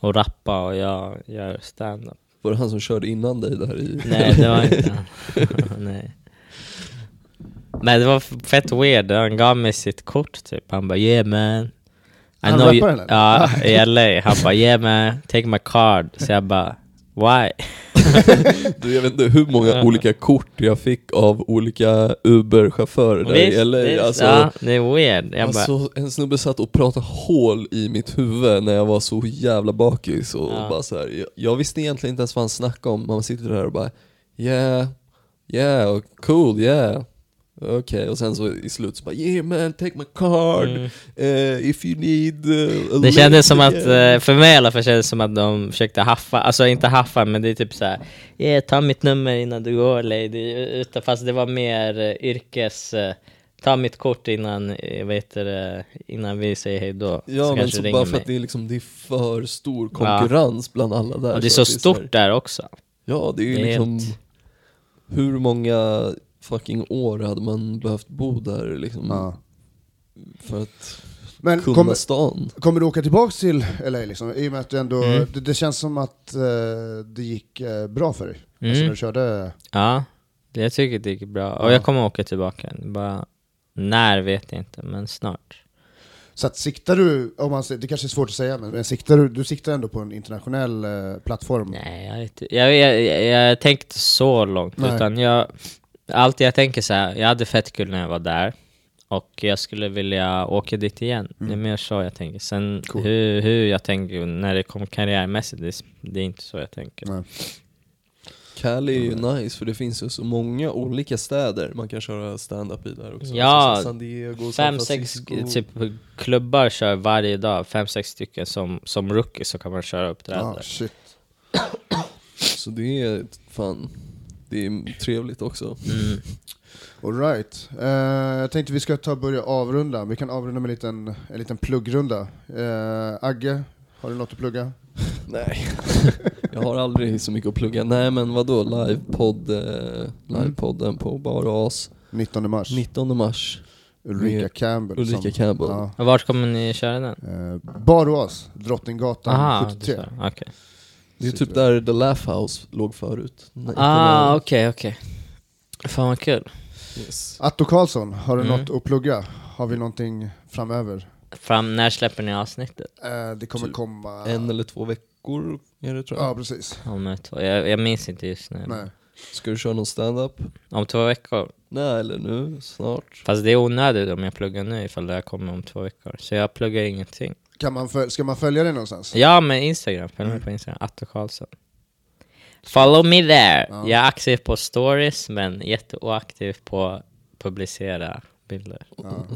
att rappa och jag gör stand-up. Var det han som körde innan dig där i... Nej, det var inte han. Nej. Men det var fett weird, han gav mig sitt kort typ. Han bara yeah man. I Han rapparen, eller? Ja, i LA. Han bara yeah man, take my card. Så jag bara why? Du, jag vet inte hur många olika kort jag fick av olika Uber-chaufförer där i LA. visst, Alltså, ja, det är weird. Jag bara, alltså, en snubbe satt och pratade hål i mitt huvud när jag var så jävla bakis och Ja. bara så här, jag, jag visste egentligen inte ens vad han snackade om, man sitter där och bara Yeah, yeah, cool, yeah Okej, och sen så i slutet så bara Yeah man, take my card, Mm. eh, if you need uh, Det kändes som att, yeah." eh, för mig i alla fall kändes som att de försökte haffa, alltså inte haffa men det är typ såhär yeah, ta mitt nummer innan du går lady, utan, fast det var mer yrkes, ta mitt kort innan, vad heter det, innan vi säger hej då. Ja men kanske så bara för mig. att det är, liksom, det är för stor konkurrens bland alla där Och det är så här- stort där också. Ja, det är ju Det är liksom helt- Hur många fucking år hade man behövt bo där liksom Ja. för att Men kunna kommer, stan? kommer du åka tillbaks till LA liksom? I och med att du ändå, Mm. det, det känns som att eh, det gick eh, bra för dig. Alltså Mm. när du körde... Ja, det jag tycker det gick bra. Och Ja. jag kommer åka tillbaka, bara när vet jag inte, men snart. Så att siktar du, om man, det kanske är svårt att säga, men, men siktar du, du siktar ändå på en internationell eh, plattform? Nej, jag, inte. jag, jag, jag, jag tänkte så långt, Nej. utan jag... Alltid jag tänker så här, jag hade fett kul när jag var där, och jag skulle vilja åka dit igen. Det är mer så jag tänker. Sen Mm. Cool. hur, hur jag tänker när det kommer karriärmässigt, det, är- det är inte så jag tänker. Nej. Cali är ju nice för det finns ju så många olika städer man kan köra stand-up i där också. Ja, Alltså, San Diego, San Fem, sex typ, klubbar kör varje dag, fem, sex stycken som, som rookie så kan man köra uppträdande. Ah, shit. Så det är fan, det är trevligt också. Mm. All right. Eh, jag tänkte vi ska ta och börja avrunda. Vi kan avrunda med en liten, en liten pluggrunda. Eh, Agge, har du något att plugga? Nej, jag har aldrig så mycket att plugga. Nej men vadå, livepodd, eh, livepodden på Bara As. 19 mars. 19 mars, Ulrika Campbell. Ulrika som, Campbell. Ja. Vart kommer ni köra den? Eh, Barås, Drottninggatan Aha, 73. det är så. okej. Det är typ där The Laugh House låg förut. Ah, okej, okej. Fan vad kul. Yes. Atto Karlsson, har du Mm. något att plugga? Har vi någonting framöver? Fram, när släpper ni avsnittet? Eh, det kommer Typ komma... En eller två veckor är det tror jag. Ja, precis. Om ett, två- jag, jag minns inte just nu. Nej. Ska du köra någon stand-up? Om två veckor. Nej, eller nu, snart. Fast det är onödigt om jag pluggar nu ifall det här kommer om två veckor. Så jag pluggar ingenting. Kan man föl- ska man följa dig någonstans? Ja, men Instagram. Följ mig på Instagram. Atto Karlsson. Follow me there! Ja. Jag är aktiv på stories, men jätteoaktiv på att publicera bilder. Ja.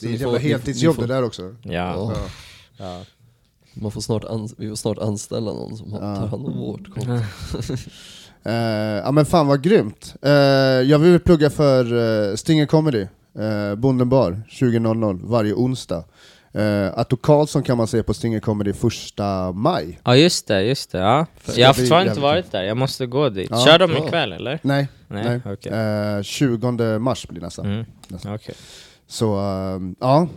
Det är ett jävla heltidsjobb det där också. Ja. Ja. Ja. Man får snart ans- vi får snart anställa någon som har- tar hand om vårt konto. Eh, ja men fan vad grymt. Eh, jag vill plugga för uh, Stinger Comedy, uh, Bonden bar, 20.00 varje onsdag. Eh, Atto Karlsson kan man se på Stinger Comedy första maj. Ja just det, just det. Ja. Jag har fortfarande inte varit där, jag måste gå dit. Ja. Kör de ikväll eller? Nej, Nej, nej. okej. Eh, 20 mars blir nästa. Mm. nästa. Okej. Så eh, ja,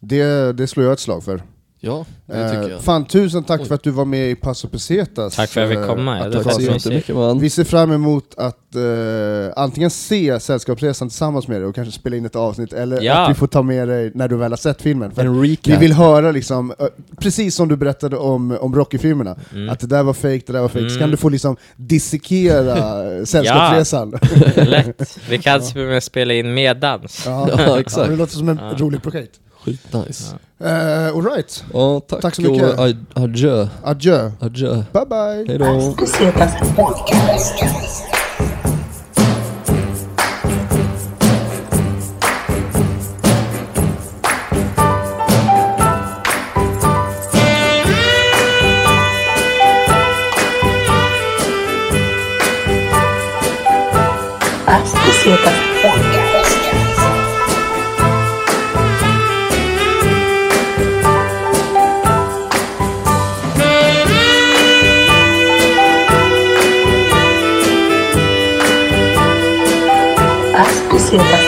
det, det slår jag ett slag för. Ja, det tycker Eh, jag. fan, tusen tack Oj. för att du var med i Passo Pesetas. Tack för att jag fick eh, komma, ja, Atto det var Tack så jättemycket man. Vi ser fram emot att eh, antingen se Sällskapsresan tillsammans med dig och kanske spela in ett avsnitt, eller Ja. att vi får ta med dig när du väl har sett filmen. För En vi recap. vill höra, liksom, eh, precis som du berättade om, om Rocky-filmerna, Mm. att det där var fake, det där var fake. Så Mm. kan du få liksom dissekera eh, Sällskapsresan. Lätt. Vi kan och med spela in meddans. Ja, Ja, exakt. det låter som en Ja. roligt projekt. Skitnice. Uh, Alright, Ja, tack, Tack så mycket. och ad- adjö. adjö. Adjö. Bye bye. Hej då. Pesetas Podcast. As Pesetas Podcast. As Pesetas Podcast.